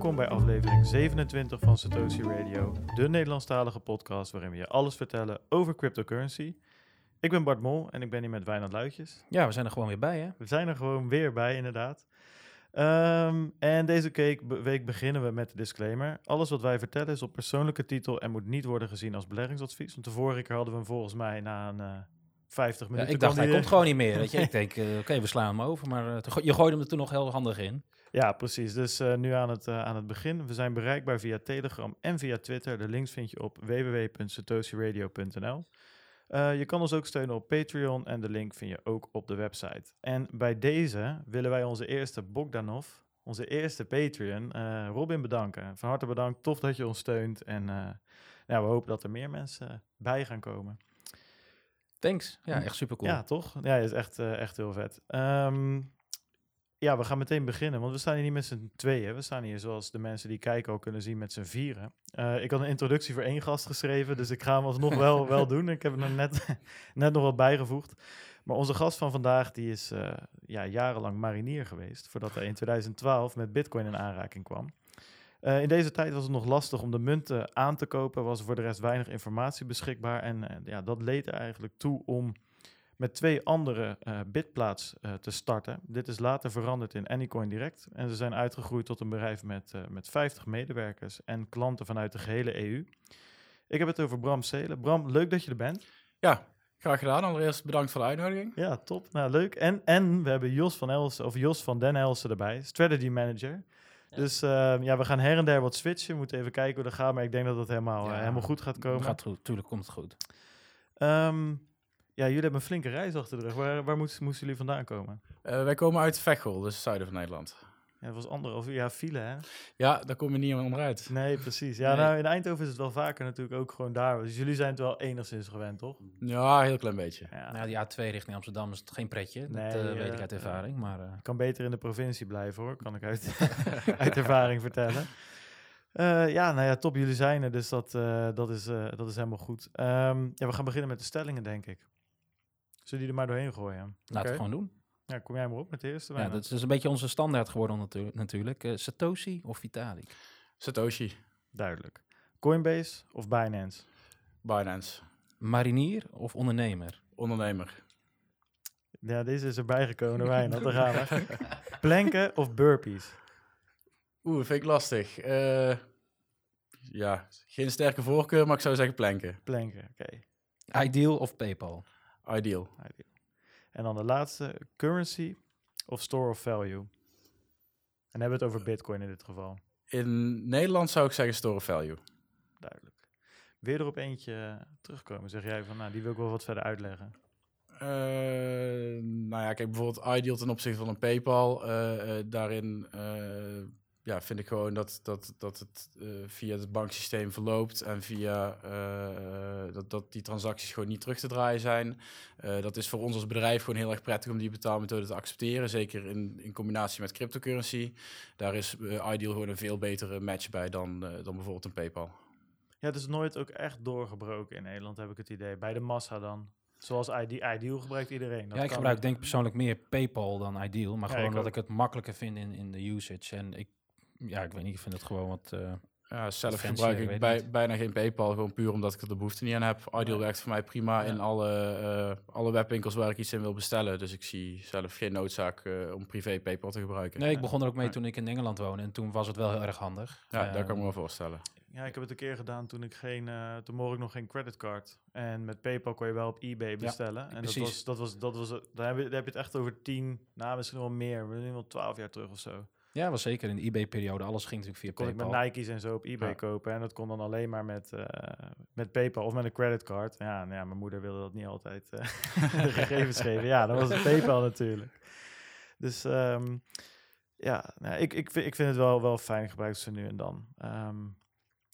Welkom bij aflevering 27 van Satoshi Radio, de Nederlandstalige podcast waarin we je alles vertellen over cryptocurrency. Ik ben Bart Mol en ik ben hier met Wijnand Luitjes. Ja, we zijn er gewoon weer bij, hè? We zijn er gewoon weer bij, inderdaad. Ehm, en deze week, beginnen we met de disclaimer. Alles wat wij vertellen is op persoonlijke titel en moet niet worden gezien als beleggingsadvies. Want de vorige keer hadden we hem volgens mij na een eh 50 Ja, minuten. ik dacht, hij komt gewoon niet meer. Weet je? Ik denk, eh, oké, we slaan hem over. Maar eh, je gooide hem er toen nog heel handig in. Ja, precies. Dus eh, nu aan het, eh, aan het begin. We zijn bereikbaar via Telegram en via Twitter. De links vind je op www.satoshiradio.nl. Eh, je kan ons ook steunen op Patreon en de link vind je ook op de website. En bij deze willen wij onze eerste Bogdanov, onze eerste Patreon, Robin bedanken. Van harte bedankt, tof dat je ons steunt. En nou, we hopen dat er meer mensen bij gaan komen. Thanks. Ja, echt super cool. Ja, toch? Ja, is echt, echt heel vet. Ehm, ja, we gaan meteen beginnen, want we staan hier niet met z'n tweeën. We staan hier, zoals de mensen die kijken al kunnen zien, met z'n vieren. Eh, ik had een introductie voor één gast geschreven, dus ik ga hem alsnog wel, wel doen. Ik heb er nog net, net nog wat bijgevoegd. Maar onze gast van vandaag, die is eh, ja, jarenlang marinier geweest, voordat hij in 2012 met bitcoin in aanraking kwam. Eh, in deze tijd was het nog lastig om de munten aan te kopen, was er voor de rest weinig informatie beschikbaar. En ja, dat leed er eigenlijk toe om met twee andere eh bitplaats eh, te starten. Dit is later veranderd in Anycoin Direct. En ze zijn uitgegroeid tot een bedrijf met, eh, met 50 medewerkers en klanten vanuit de gehele EU. Ik heb het over Bram Selen. Bram, leuk dat je er bent. Ja, graag gedaan. Allereerst bedankt voor de uitnodiging. Ja, top. Nou, leuk. En, en we hebben Jos van Elsen, of Jos van Den Elsen erbij, strategy manager. Dus eh, ja, we gaan her en der wat switchen. We moeten even kijken hoe dat gaat, maar ik denk dat het helemaal, Ja, helemaal goed gaat komen. Gaat goed, tuurlijk komt het goed. Ehm, ja, jullie hebben een flinke reis achter de rug. Waar, waar moesten, moesten jullie vandaan komen? Eh, wij komen uit Veghel, dus het zuiden van Nederland. Ja, dat was anderhalf uur. Ja, file hè? Ja, daar kom je niet onderuit. Nee, precies. Ja, Nee. nou in Eindhoven is het wel vaker natuurlijk ook gewoon daar. Dus jullie zijn het wel enigszins gewend, toch? Ja, een heel klein beetje. Ja. Nou, die A2 richting Amsterdam is het geen pretje. Dat Nee, eh, weet eh, ik uit ervaring. Maar eh, Ik kan beter in de provincie blijven hoor, kan ik uit, uit ervaring vertellen. Eh, ja, nou ja, top, jullie zijn er, dus dat, eh, dat, is, eh, dat is helemaal goed. Ehm, ja, we gaan beginnen met de stellingen, denk ik. Zullen die er maar doorheen gooien? laten we Oké. het gewoon doen. Ja, kom jij maar op met de eerste. Ja, dat is een beetje onze standaard geworden natu- natuurlijk. Eh, Satoshi of Vitalik? Satoshi, Duidelijk. Coinbase of Binance? Binance, Marinier of ondernemer? ondernemer. Ja, deze is erbij gekomen, Wijnand, daar gaan we. Planken of burpees? Oeh, vind ik lastig. Eh, ja, geen sterke voorkeur, maar ik zou zeggen planken. Planken, oké. Ideal of PayPal? Ideal. Ideal. En dan de laatste, currency of store of value? En hebben we het over bitcoin in dit geval. In Nederland zou ik zeggen store of value. Duidelijk. Weer er op eentje terugkomen. Zeg jij van, nou, die wil ik wel wat verder uitleggen. Eh, nou ja, kijk, bijvoorbeeld Ideal ten opzichte van een PayPal. eh, eh, daarin ja, vind ik gewoon dat, dat, dat het eh, via het banksysteem verloopt en via eh, dat, dat die transacties gewoon niet terug te draaien zijn. Eh, dat is voor ons als bedrijf gewoon heel erg prettig om die betaalmethode te accepteren. Zeker in, in combinatie met cryptocurrency. Daar is Ideal gewoon een veel betere match bij dan, eh, dan bijvoorbeeld een PayPal. Ja, het is nooit ook echt doorgebroken in Nederland, heb ik het idee. Bij de massa dan. Zoals ID, Ideal gebruikt iedereen. Dat ja, ik gebruik denk ik persoonlijk meer PayPal dan Ideal. Maar Ja, gewoon ik dat ook. ik het makkelijker vind in, in de usage. En ik, ja, ik weet niet, ik vind het gewoon wat... eh, Ja, zelf Fancy, gebruik ik bij, bijna geen PayPal, gewoon puur omdat ik er de behoefte niet aan heb. Ideal werkt voor mij prima Ja. in alle, eh, alle webwinkels waar ik iets in wil bestellen. Dus ik zie zelf geen noodzaak eh, om privé PayPal te gebruiken. Nee, ik begon er ook mee toen ik in Engeland woonde. En toen was het wel heel erg handig. Ja, daar kan ik me wel voorstellen. Ja, ik heb het een keer gedaan toen ik geen, eh, toen mocht ik nog geen creditcard. En met PayPal kon je wel op eBay bestellen. en dat precies. was, dat was, dat was, daar heb, je, daar heb je het echt over tien, nou misschien wel meer, misschien wel twaalf jaar terug of zo. Ja, was zeker in de eBay-periode. Alles ging natuurlijk via Kon ik PayPal. met Nike's en zo op eBay Ja. kopen. En dat kon dan alleen maar met, eh, met PayPal of met een creditcard. Ja, nou ja, mijn moeder wilde dat niet altijd eh, de gegevens geven. Ja, dan was het PayPal natuurlijk. Dus ehm, ja, nou, ik, ik, vind, ik vind het wel, wel fijn gebruikt ze nu en dan. Ehm,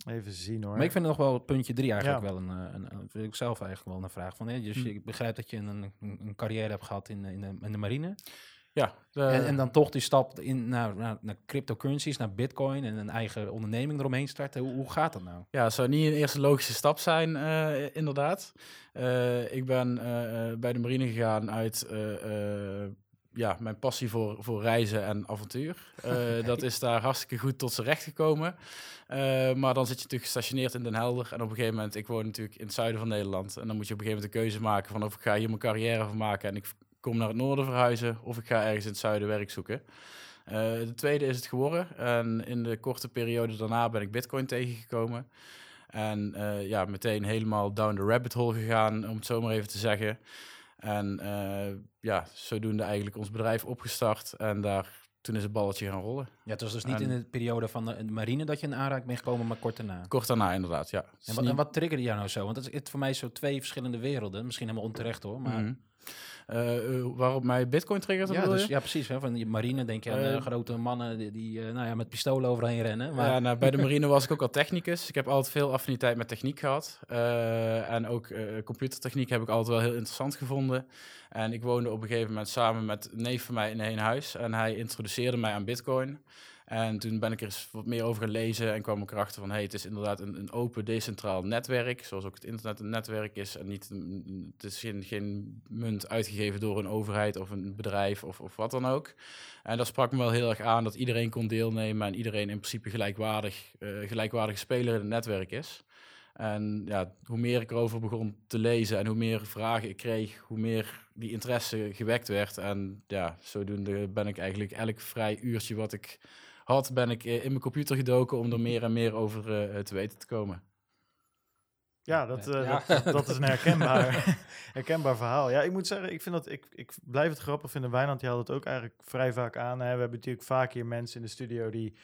even zien hoor. Maar ik vind nog wel puntje drie eigenlijk Ja. wel een, eh, een, een, vind ik zelf eigenlijk wel een vraag van. Hè? Dus Hm. ik begrijp dat je een, een, carrière hebt gehad in, in, de, in de marine. Ja, de- en, en dan toch die stap in naar, naar, naar cryptocurrencies, naar bitcoin en een eigen onderneming eromheen starten. Hoe, hoe gaat dat nou? ja, het zou niet een eerste logische stap zijn, eh, inderdaad. Eh, ik ben eh, bij de marine gegaan uit ja, mijn passie voor, voor reizen en avontuur. Dat is daar hartstikke goed tot zijn recht gekomen. Maar dan zit je natuurlijk gestationeerd in Den Helder. En op een gegeven moment, ik woon natuurlijk in het zuiden van Nederland. En dan moet je op een gegeven moment een keuze maken van of ik ga hier mijn carrière van maken en ik kom naar het noorden verhuizen. Of ik ga ergens in het zuiden werk zoeken. Uh, de tweede is het geworden. En in de korte periode daarna ben ik Bitcoin tegengekomen. En uh, ja, meteen helemaal down the rabbit hole gegaan, om het zo maar even te zeggen. En uh, ja, zodoende eigenlijk ons bedrijf opgestart. En daar, toen is het balletje gaan rollen. Ja, het was dus niet En- in de periode van de marine dat je in aanraking bent gekomen, maar kort daarna. Kort daarna inderdaad, ja. En wat, en wat triggerde jou nou zo? Want dat is het voor mij zo twee verschillende werelden. Misschien helemaal onterecht hoor, maar... Mhm. Eh, eh, waarop mij Bitcoin triggert, Ja, dus, ja, precies. Hè. Van die marine denk je aan Eh, eh, grote mannen die, die eh, nou ja, met pistolen overheen rennen. Maar Ja, nou, bij de marine was ik ook al technicus. Ik heb altijd veel affiniteit met techniek gehad. Eh, en ook eh, computertechniek heb ik altijd wel heel interessant gevonden. En ik woonde op een gegeven moment samen met een neef van mij in één huis. En hij introduceerde mij aan bitcoin. En toen ben ik er eens wat meer over gaan lezen en kwam ik erachter van... hey, het is inderdaad een, een open, decentraal netwerk, zoals ook het internet een netwerk is. En niet, het is geen, geen munt uitgegeven door een overheid of een bedrijf of, of wat dan ook. En dat sprak me wel heel erg aan dat iedereen kon deelnemen en iedereen in principe gelijkwaardig, eh, gelijkwaardige speler in het netwerk is. En ja, hoe meer ik erover begon te lezen en hoe meer vragen ik kreeg, hoe meer die interesse gewekt werd. En ja, zodoende ben ik eigenlijk elk vrij uurtje wat ik had, ben ik eh, in mijn computer gedoken om er meer en meer over eh, te weten te komen. Ja, dat, eh, Ja. dat, dat is een herkenbaar, herkenbaar verhaal. Ja, ik moet zeggen, ik, vind dat, ik, ik blijf het grappig vinden. Wijnand, die had het ook eigenlijk vrij vaak aan. Hè. We hebben natuurlijk vaak hier mensen in de studio die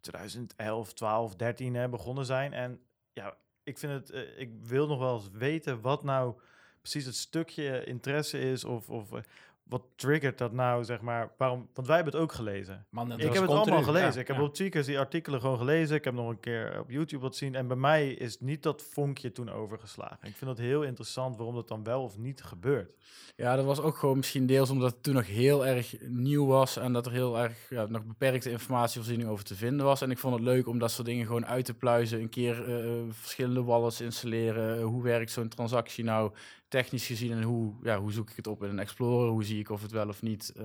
2011, 12, 13 hè, begonnen zijn. En ja, ik vind het, eh, ik wil nog wel eens weten wat nou precies het stukje interesse is of, of eh, wat triggert dat nou, zeg maar. Waarom, want wij hebben het ook gelezen. man, dat Ik heb het continu. allemaal gelezen. Ja, ik heb ja. op Tweakers die artikelen gewoon gelezen. Ik heb nog een keer op YouTube wat zien. En bij mij is niet dat vonkje toen overgeslagen. Ik vind het heel interessant waarom dat dan wel of niet gebeurt. Ja, dat was ook gewoon misschien deels omdat het toen nog heel erg nieuw was en dat er heel erg ja, nog beperkte informatievoorziening over te vinden was. En ik vond het leuk om dat soort dingen gewoon uit te pluizen, een keer eh, verschillende wallets installeren. hoe werkt zo'n transactie nou technisch gezien en hoe, ja, hoe zoek ik het op in een Explorer? Hoe zie ik of het wel of niet eh,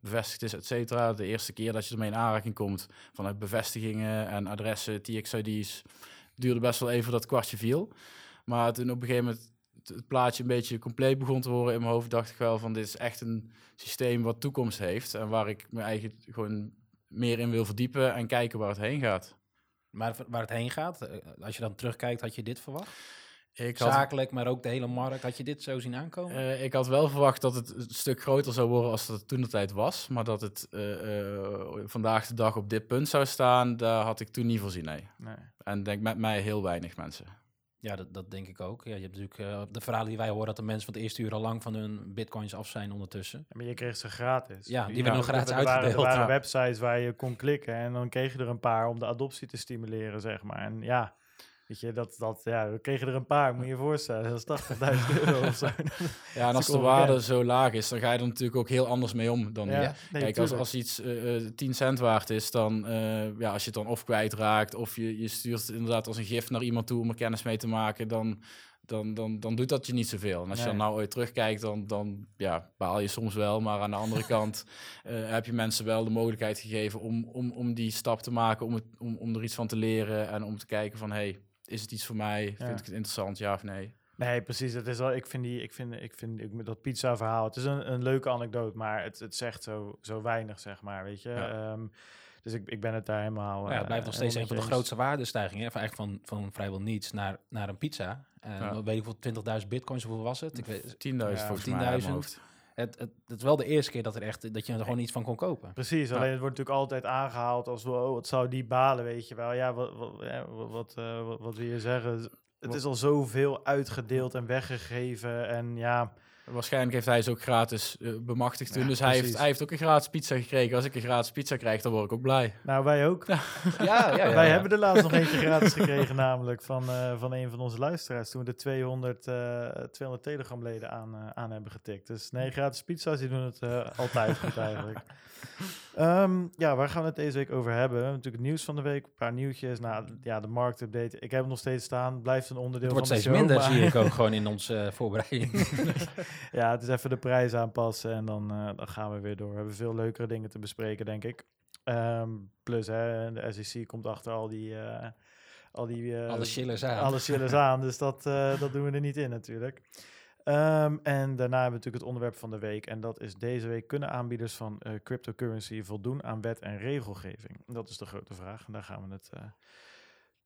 bevestigd is, et cetera. De eerste keer dat je ermee in aanraking komt vanuit bevestigingen en adressen, TXID's, duurde best wel even dat kwartje viel. Maar toen op een gegeven moment het, plaatje een beetje compleet begon te worden in mijn hoofd, dacht ik wel van dit is echt een systeem wat toekomst heeft en waar ik me eigenlijk gewoon meer in wil verdiepen en kijken waar het heen gaat. Maar waar het heen gaat, eh, als je dan terugkijkt, had je dit verwacht? Ik had, Zakelijk, maar ook de hele markt. Had je dit zo zien aankomen? eh, ik had wel verwacht dat het een stuk groter zou worden als dat het toen de tijd was, maar dat het eh, eh, vandaag de dag op dit punt zou staan, daar had ik toen niet voorzien. Nee. Nee. En denk met mij heel weinig mensen. Ja, dat, dat denk ik ook. Ja, je hebt natuurlijk eh, de verhalen die wij horen dat de mensen van het eerste uur al lang van hun bitcoins af zijn ondertussen. Maar je kreeg ze gratis. Ja, die werden nog gratis er waren, uitgedeeld. Er waren Ja. websites waar je kon klikken en dan kreeg je er een paar om de adoptie te stimuleren, zeg maar. En ja, weet je, dat, dat, ja, kreeg je er een paar, moet je je voorstellen. Dat is 80.000 euro of zo. Ja, en als de waarde zo laag is, dan ga je er natuurlijk ook heel anders mee om dan. Ja, nee, Kijk, als, tuurlijk. als iets eh, eh, 10 cent waard is, dan eh, ja, als je het dan of kwijtraakt of je, je stuurt het inderdaad als een gift naar iemand toe om er kennis mee te maken, dan, dan, dan, dan doet dat je niet zoveel. En als je dan nou ooit terugkijkt, dan, dan ja, baal je soms wel. Maar aan de andere kant eh, heb je mensen wel de mogelijkheid gegeven om, om, om die stap te maken, om, het, om, om er iets van te leren en om te kijken van, hey, is het iets voor mij? Vind ik het interessant, ja of nee? Nee, precies. Het is wel, ik vind, die, ik vind, ik vind ik, met dat pizza-verhaal, het is een, een leuke anekdote, maar het, het zegt zo, zo weinig, zeg maar, weet je. Ja. Ehm, dus ik, ik ben het daar helemaal... Nou ja, het eh, blijft nog steeds een van de grootste waardestijgingen. hè, Van, eigenlijk van, van vrijwel niets naar, naar een pizza. En Ja. weet ik wel, 20.000 bitcoins, hoeveel was het? Ik weet, 10.000 Ja, volgens mij. uit mijn 10.000. het, het, het is wel de eerste keer dat, er echt, dat je er gewoon iets van kon kopen. Precies, Ja. alleen het wordt natuurlijk altijd aangehaald als, wow, wat zou die balen, weet je wel. Ja, wat, wat, eh, wat, wat wil je zeggen? Het is al zoveel uitgedeeld en weggegeven en ja... Waarschijnlijk heeft hij ze ook gratis eh, bemachtigd toen. Ja, dus hij heeft, hij heeft ook een gratis pizza gekregen. Als ik een gratis pizza krijg, dan word ik ook blij. Nou, wij ook. Ja, ja, ja. Wij hebben er laatst nog eentje gratis gekregen, namelijk van, eh, van een van onze luisteraars. Toen we de 200, eh 200 Telegram-leden aan, eh, aan hebben getikt. Dus nee, gratis pizza's, die doen het altijd goed eigenlijk. Ehm, ja, waar gaan we het deze week over hebben? We hebben natuurlijk het nieuws van de week, een paar nieuwtjes. Nou, ja, de marktupdate. Ik heb het nog steeds staan, blijft een onderdeel Het wordt van de steeds show. minder, maar- zie ik ook gewoon in onze voorbereiding. ja, het is even de prijs aanpassen en dan, eh, dan gaan we weer door. We hebben veel leukere dingen te bespreken, denk ik. Ehm, plus, hè, de SEC komt achter al die... eh, al die eh, Alle chillers aan. alle chillers aan, dus dat, dat doen we er niet in natuurlijk. Ehm, en daarna hebben we natuurlijk het onderwerp van de week. En dat is deze week: kunnen aanbieders van cryptocurrency voldoen aan wet en regelgeving? Dat is de grote vraag. En daar gaan we het,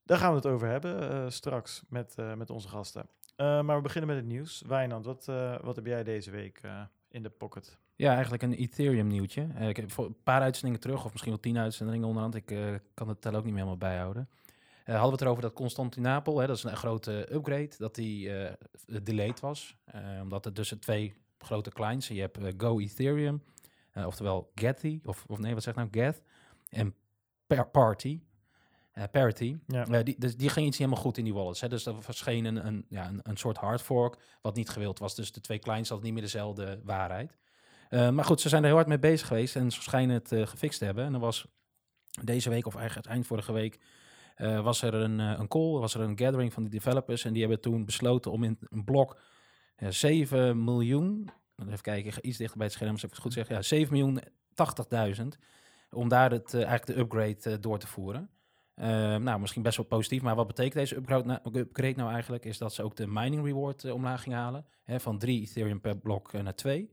daar gaan we het over hebben straks met, met onze gasten. Eh, maar we beginnen met het nieuws. Wijnand, wat, eh, wat heb jij deze week eh, in de pocket? Ja, eigenlijk een Ethereum nieuwtje. Ik heb een paar uitzendingen terug, of misschien wel tien uitzendingen onderhand. Ik kan het tel ook niet meer helemaal bijhouden. Hadden we het erover dat Constantinopel, hè, dat is een grote upgrade, dat die delayed was. Omdat er tussen twee grote clients, je hebt Go Ethereum, oftewel Getty, of, of nee, wat zeg ik nou, Geth, en par Party. Eh, Parity. Ja. Eh, die, dus die ging iets niet helemaal goed in die wallets. Hè. Dus er verscheen een, een, ja, een, een soort hard fork, wat niet gewild was. Dus de twee clients hadden niet meer dezelfde waarheid. Eh, maar goed, ze zijn er heel hard mee bezig geweest en ze schijnen het gefixt te hebben. En er was deze week, of eigenlijk eind vorige week, was er een, een call, was er een gathering van de developers. En die hebben toen besloten om in een blok eh, 7 miljoen, even kijken, ik ga iets dichter bij het scherm, als ik het goed zeg, ja, 7 miljoen 80.000, om daar het, eigenlijk de upgrade door te voeren. Eh, nou, misschien best wel positief, maar wat betekent deze upgrade nou, upgrade nou eigenlijk? Is dat ze ook de mining reward eh, omlaag gingen halen, hè, van 3 Ethereum per blok eh, naar 2.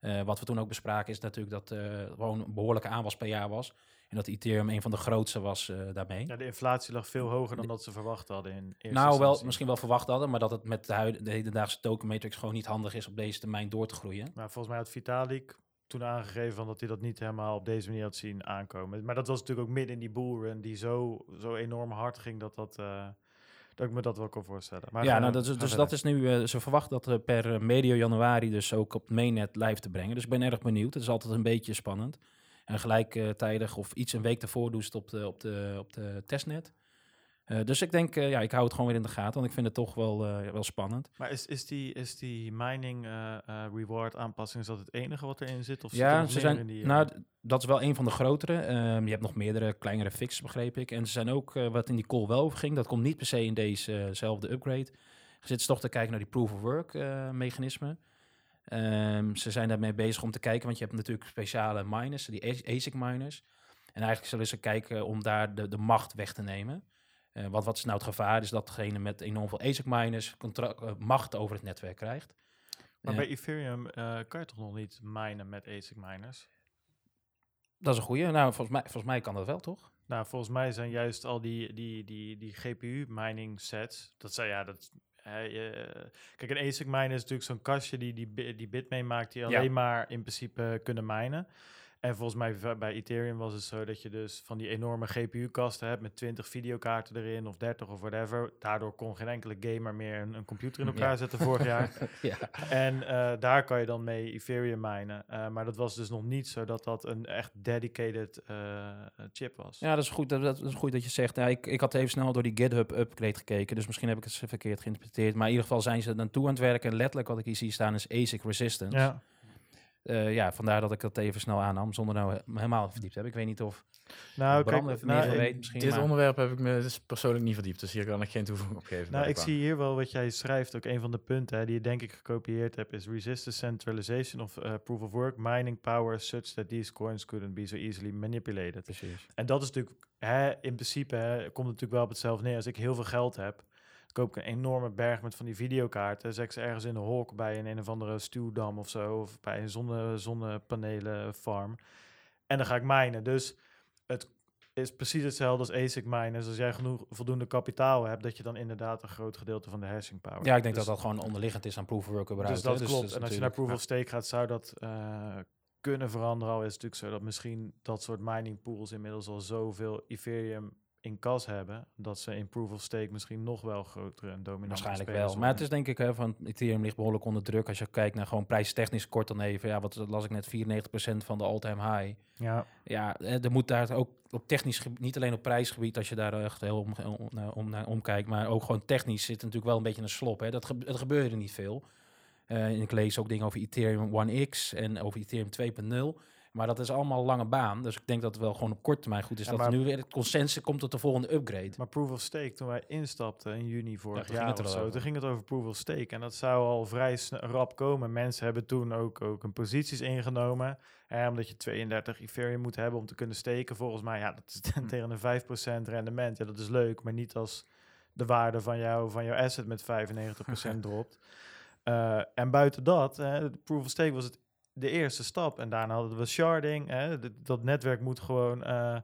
Eh, wat we toen ook bespraken is natuurlijk dat gewoon een behoorlijke aanwas per jaar was. En dat Ethereum een van de grootste was eh, daarmee. Ja, de inflatie lag veel hoger dan dat ze verwacht hadden in eerste nou, wel, misschien wel verwacht hadden, maar dat het met de, huid- de hedendaagse token matrix gewoon niet handig is op deze termijn door te groeien. Maar volgens mij had Vitalik toen aangegeven van dat hij dat niet helemaal op deze manier had zien aankomen. Maar dat was natuurlijk ook midden in die bullrun die zo, zo enorm hard ging dat, dat, eh, dat ik me dat wel kan voorstellen. Maar ja, nou, dat dus dat is nu, eh, ze verwachten dat eh, per medio januari dus ook op mainnet live te brengen. Dus ik ben erg benieuwd. Het is altijd een beetje spannend. En gelijktijdig of iets een week ervoor doen ze het op de, op de, op de testnet. Eh, dus ik denk, eh, ja, ik hou het gewoon weer in de gaten, want ik vind het toch wel, eh, wel spannend. Maar is, is, die, is die mining reward aanpassing, is dat het enige wat erin zit? Of zit er Ja, nog ze zijn, die, nou, dat is wel een van de grotere. Ehm, je hebt nog meerdere kleinere fixes, begreep ik. En ze zijn ook, wat in die call wel ging, dat komt niet per se in dezezelfde upgrade. Je zit toch te kijken naar die proof of work eh, mechanisme. Ehm, ze zijn daarmee bezig om te kijken, want je hebt natuurlijk speciale miners, die ASIC miners. En eigenlijk zullen ze kijken om daar de, de macht weg te nemen. Eh, want wat is nou het gevaar? Is dat degene met enorm veel ASIC miners eh, macht over het netwerk krijgt. maar bij Ethereum eh, kan je toch nog niet minen met ASIC miners? Dat is een goede. Nou, volgens mij, volgens mij kan dat wel, toch? Nou, volgens mij zijn juist al die, die, die, die GPU-mining sets, dat zijn ja, dat. hè, je- kijk, een ASIC miner is natuurlijk zo'n kastje die die, die bit meemaakt, die Ja. alleen maar in principe kunnen minen. En volgens mij bij Ethereum was het zo dat je dus van die enorme GPU-kasten hebt met 20 videokaarten erin of 30 of whatever. Daardoor kon geen enkele gamer meer een, een computer in Ja. elkaar zetten vorig jaar. ja. En eh, daar kan je dan mee Ethereum minen. Eh, maar dat was dus nog niet zo dat dat een echt dedicated eh, chip was. Ja, dat is goed dat, dat is goed dat je zegt. Ik, ik had even snel door die GitHub upgrade gekeken, dus misschien heb ik het verkeerd geïnterpreteed. Maar in ieder geval zijn ze er naartoe aan het werken. En letterlijk wat ik hier zie staan is ASIC resistance. Ja. Eh, ja, vandaar dat ik dat even snel aannam, zonder nou helemaal verdiept te hebben. Ik weet niet of Nou, kijk, nou, meer van ik- weet misschien. Dit maar- onderwerp heb ik me dus persoonlijk niet verdiept, dus hier kan ik geen toevoeging op geven. Nou, ik zie hier wel wat jij schrijft. Ook een van de punten hè, die je denk ik gekopieerd hebt is resistance centralization of eh, proof of work mining power such that these coins couldn't be so easily manipulated. Precies. En dat is natuurlijk, hè, in principe, hè, komt het natuurlijk wel op hetzelfde neer. Als ik heel veel geld heb, koop ik een enorme berg met van die videokaarten. Zet ik ze ergens in de hok bij een een of andere stuwdam of zo. Of bij een zonne, zonnepanelen farm. En dan ga ik minen. Dus het is precies hetzelfde als ASIC miners. Als jij genoeg, voldoende kapitaal hebt, dat je dan inderdaad een groot gedeelte van de hashing power Ja, ik denk Dus- dat dat gewoon onderliggend is aan proof of work dus dat klopt. is en als je naar proof of stake gaat, zou dat eh, kunnen veranderen. Al is het natuurlijk zo dat misschien dat soort mining pools inmiddels al zoveel Ethereum in kas hebben, dat ze in proof of stake misschien nog wel grotere en dominante Waarschijnlijk wel. Maar het is denk ik, hè, van Ethereum ligt behoorlijk onder druk. Als je kijkt naar gewoon prijstechnisch kort dan even. Ja, wat las ik net, 94% van de all-time high. ja, Ja, er moet daar ook op technisch gebied, niet alleen op prijsgebied, als je daar echt heel om, om, naar- om naar omkijkt, maar ook gewoon technisch zit natuurlijk wel een beetje een slop. Hè. Dat ge, het gebeurde niet veel. Eh, en ik lees ook dingen over Ethereum 1x en over Ethereum 2.0. Maar dat is allemaal lange baan. Dus ik denk dat het wel gewoon op korte termijn goed is. Ja, dat maar- nu weer het consensus komt tot de volgende upgrade. Maar Proof of Stake, toen wij instapten in juni vorig jaar of zo, over. toen ging het over Proof of Stake. En dat zou al vrij rap komen. Mensen hebben toen ook, ook een posities ingenomen. Hè, omdat je 32 Ethereum moet hebben om te kunnen steken. Volgens mij, ja, dat is tegen een 5% rendement. Ja, dat is leuk, maar niet als de waarde van, jou, van jouw asset met 95% dropt. Eh, en buiten dat, hè, de Proof of Stake was het de eerste stap. En daarna hadden we sharding. Hè, dat netwerk moet gewoon eh,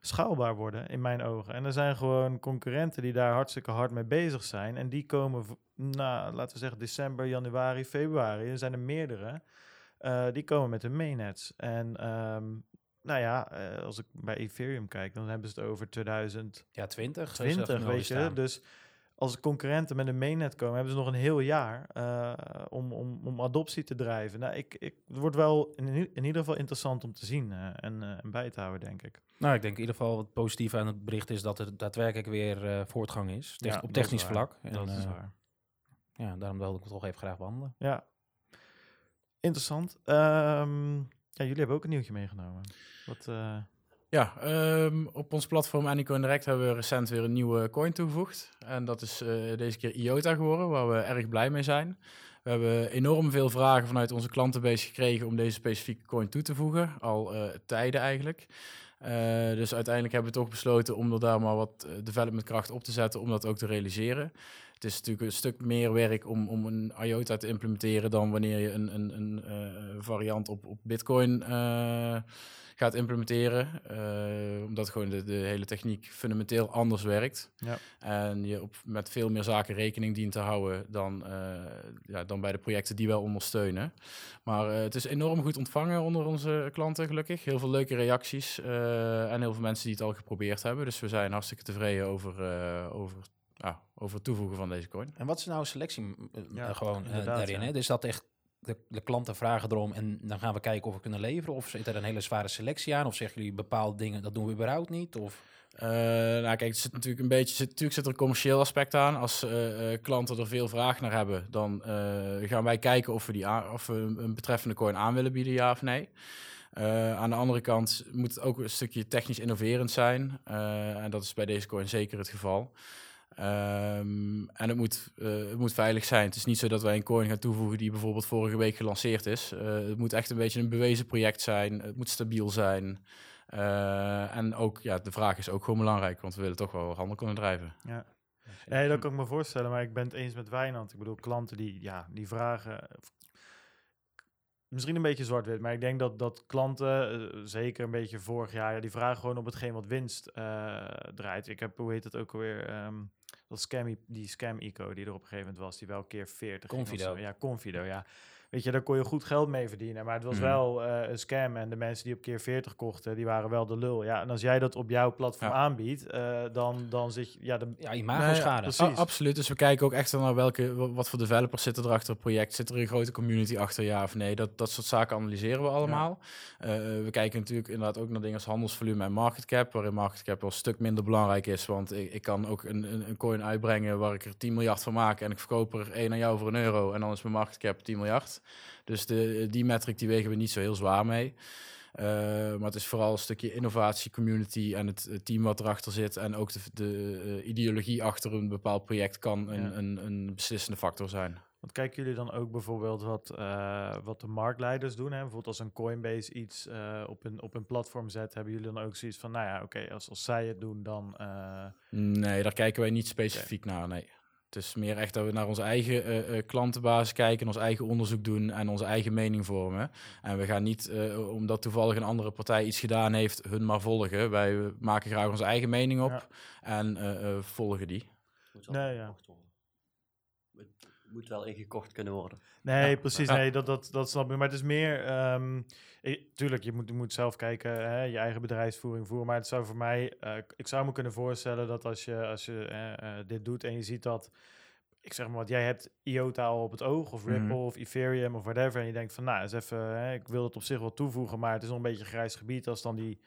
schaalbaar worden, in mijn ogen. En er zijn gewoon concurrenten die daar hartstikke hard mee bezig zijn. En die komen, nou, laten we zeggen, december, januari, februari. Er zijn er meerdere. eh, die komen met hun mainnets. En ehm, nou ja, eh, als ik bij Ethereum kijk, dan hebben ze het over 2000. Ja, 20. 20, weet je. Dus als concurrenten met een mainnet komen, hebben ze nog een heel jaar eh, om, om, om adoptie te drijven. Nou, ik, ik, het wordt wel in, in ieder geval interessant om te zien eh, en, eh, en bij te houden, denk ik. Nou, ik denk in ieder geval wat positief aan het bericht is dat er daadwerkelijk weer voortgang is. Ja, op technisch vlak. En, dat is waar. ja, daarom wilde ik het toch even graag behandelen. Ja, interessant. Ehm, ja, jullie hebben ook een nieuwtje meegenomen. Wat, Ja, ehm, op ons platform Anycoin Direct hebben we recent weer een nieuwe coin toegevoegd. En dat is eh, deze keer IOTA geworden, waar we erg blij mee zijn. We hebben enorm veel vragen vanuit onze klantenbase gekregen om deze specifieke coin toe te voegen. Al eh, tijden eigenlijk. Eh, dus uiteindelijk hebben we toch besloten om er daar maar wat eh, development kracht op te zetten om dat ook te realiseren. Het is natuurlijk een stuk meer werk om, om een IOTA te implementeren dan wanneer je een, een, een variant op, op Bitcoin gaat implementeren. eh, omdat gewoon de, de hele techniek fundamenteel anders werkt. Ja. En je op, met veel meer zaken rekening dient te houden dan, eh, ja, dan bij de projecten die wel ondersteunen. Maar eh, het is enorm goed ontvangen onder onze klanten, gelukkig. Heel veel leuke reacties eh, en heel veel mensen die het al geprobeerd hebben. Dus we zijn hartstikke tevreden over, eh, over, ja, over het toevoegen van deze coin. En wat is nou een selectie Ja, gewoon daarin? ja. Hè? Dus dat echt de, de klanten vragen erom en dan gaan we kijken of we kunnen leveren? Of zit er een hele zware selectie aan? Of zeggen jullie bepaalde dingen, dat doen we überhaupt niet? Of... Eh, nou, kijk, het zit natuurlijk een beetje. Zit, natuurlijk zit er een commercieel aspect aan. Als eh, eh, klanten er veel vraag naar hebben, dan gaan wij kijken of we, die aan- of we een betreffende coin aan willen bieden, ja of nee. Aan de andere kant moet het ook een stukje technisch innoverend zijn. En dat is bij deze coin zeker het geval. Ehm, en het moet, eh, het moet veilig zijn. Het is niet zo dat wij een coin gaan toevoegen die bijvoorbeeld vorige week gelanceerd is. Eh, het moet echt een beetje een bewezen project zijn. Het moet stabiel zijn. Eh, en ook, ja, de vraag is ook gewoon belangrijk, want we willen toch wel handel kunnen drijven. ja. Nee, dat kan ik me voorstellen, maar ik ben het eens met Wijnand. Ik bedoel, klanten die, ja, die vragen... Misschien een beetje zwart-wit, maar ik denk dat, dat klanten, zeker een beetje vorig jaar, ja, die vragen gewoon op hetgeen wat winst draait. Ik heb, hoe heet het ook alweer, ehm, dat scam, die scam-eco die er op een gegeven moment was, die wel keer 40 ging of Confido. zo. Ja, Confido, ja. Weet je, daar kon je goed geld mee verdienen, maar het was Mhm. wel eh, een scam. En de mensen die op keer 40 kochten, die waren wel de lul. Ja, en als jij dat op jouw platform Ja. aanbiedt, eh, dan, dan zit je, ja, de, Ja, imago-schade. absoluut. Dus we kijken ook echt naar welke, wa- wat voor developers zitten er achter het project. Zit er een grote community achter, ja of nee? Dat, dat soort zaken analyseren we allemaal. Eh, we kijken natuurlijk inderdaad ook naar dingen als handelsvolume en market cap, waarin market cap wel een stuk minder belangrijk is. Want ik, ik kan ook een, een, een coin uitbrengen waar ik er 10 miljard van maak en ik verkoop er één aan jou voor een euro en dan is mijn market cap 10 miljard. Dus de, die metric die wegen we niet zo heel zwaar mee. Eh, maar het is vooral een stukje innovatie, community en het, het team wat erachter zit. En ook de, de eh, ideologie achter een bepaald project kan een, Ja. een, een beslissende factor zijn. Want kijken jullie dan ook bijvoorbeeld wat, eh, wat de marktleiders doen? Hè? Bijvoorbeeld als een Coinbase iets op, een, op een platform zet, hebben jullie dan ook zoiets van, nou ja, oké, als, als zij het doen, dan... Nee, daar kijken wij niet specifiek naar. Nee. Het is meer echt dat we naar onze eigen eh, eh, klantenbasis kijken, ons eigen onderzoek doen en onze eigen mening vormen. En we gaan niet, eh, omdat toevallig een andere partij iets gedaan heeft, hun maar volgen. Wij maken graag onze eigen mening op Ja. en eh, eh, volgen die. Moet wel Nee, ja. Het moet wel ingekocht kunnen worden. Nee, Ja. precies. Ja. Nee, dat, dat, dat snap ik. Maar het is meer... ehm, ik- tuurlijk, je moet, je moet zelf kijken, hè, je eigen bedrijfsvoering voeren. Maar het zou voor mij... eh, ik zou me kunnen voorstellen dat als je, als je eh, eh, dit doet en je ziet dat... Ik zeg maar wat, jij hebt IOTA al op het oog, of Ripple, Mhm. of Ethereum, of whatever. En je denkt van, nou, eens even, hè, ik wil het op zich wel toevoegen, maar het is nog een beetje een grijs gebied als dan die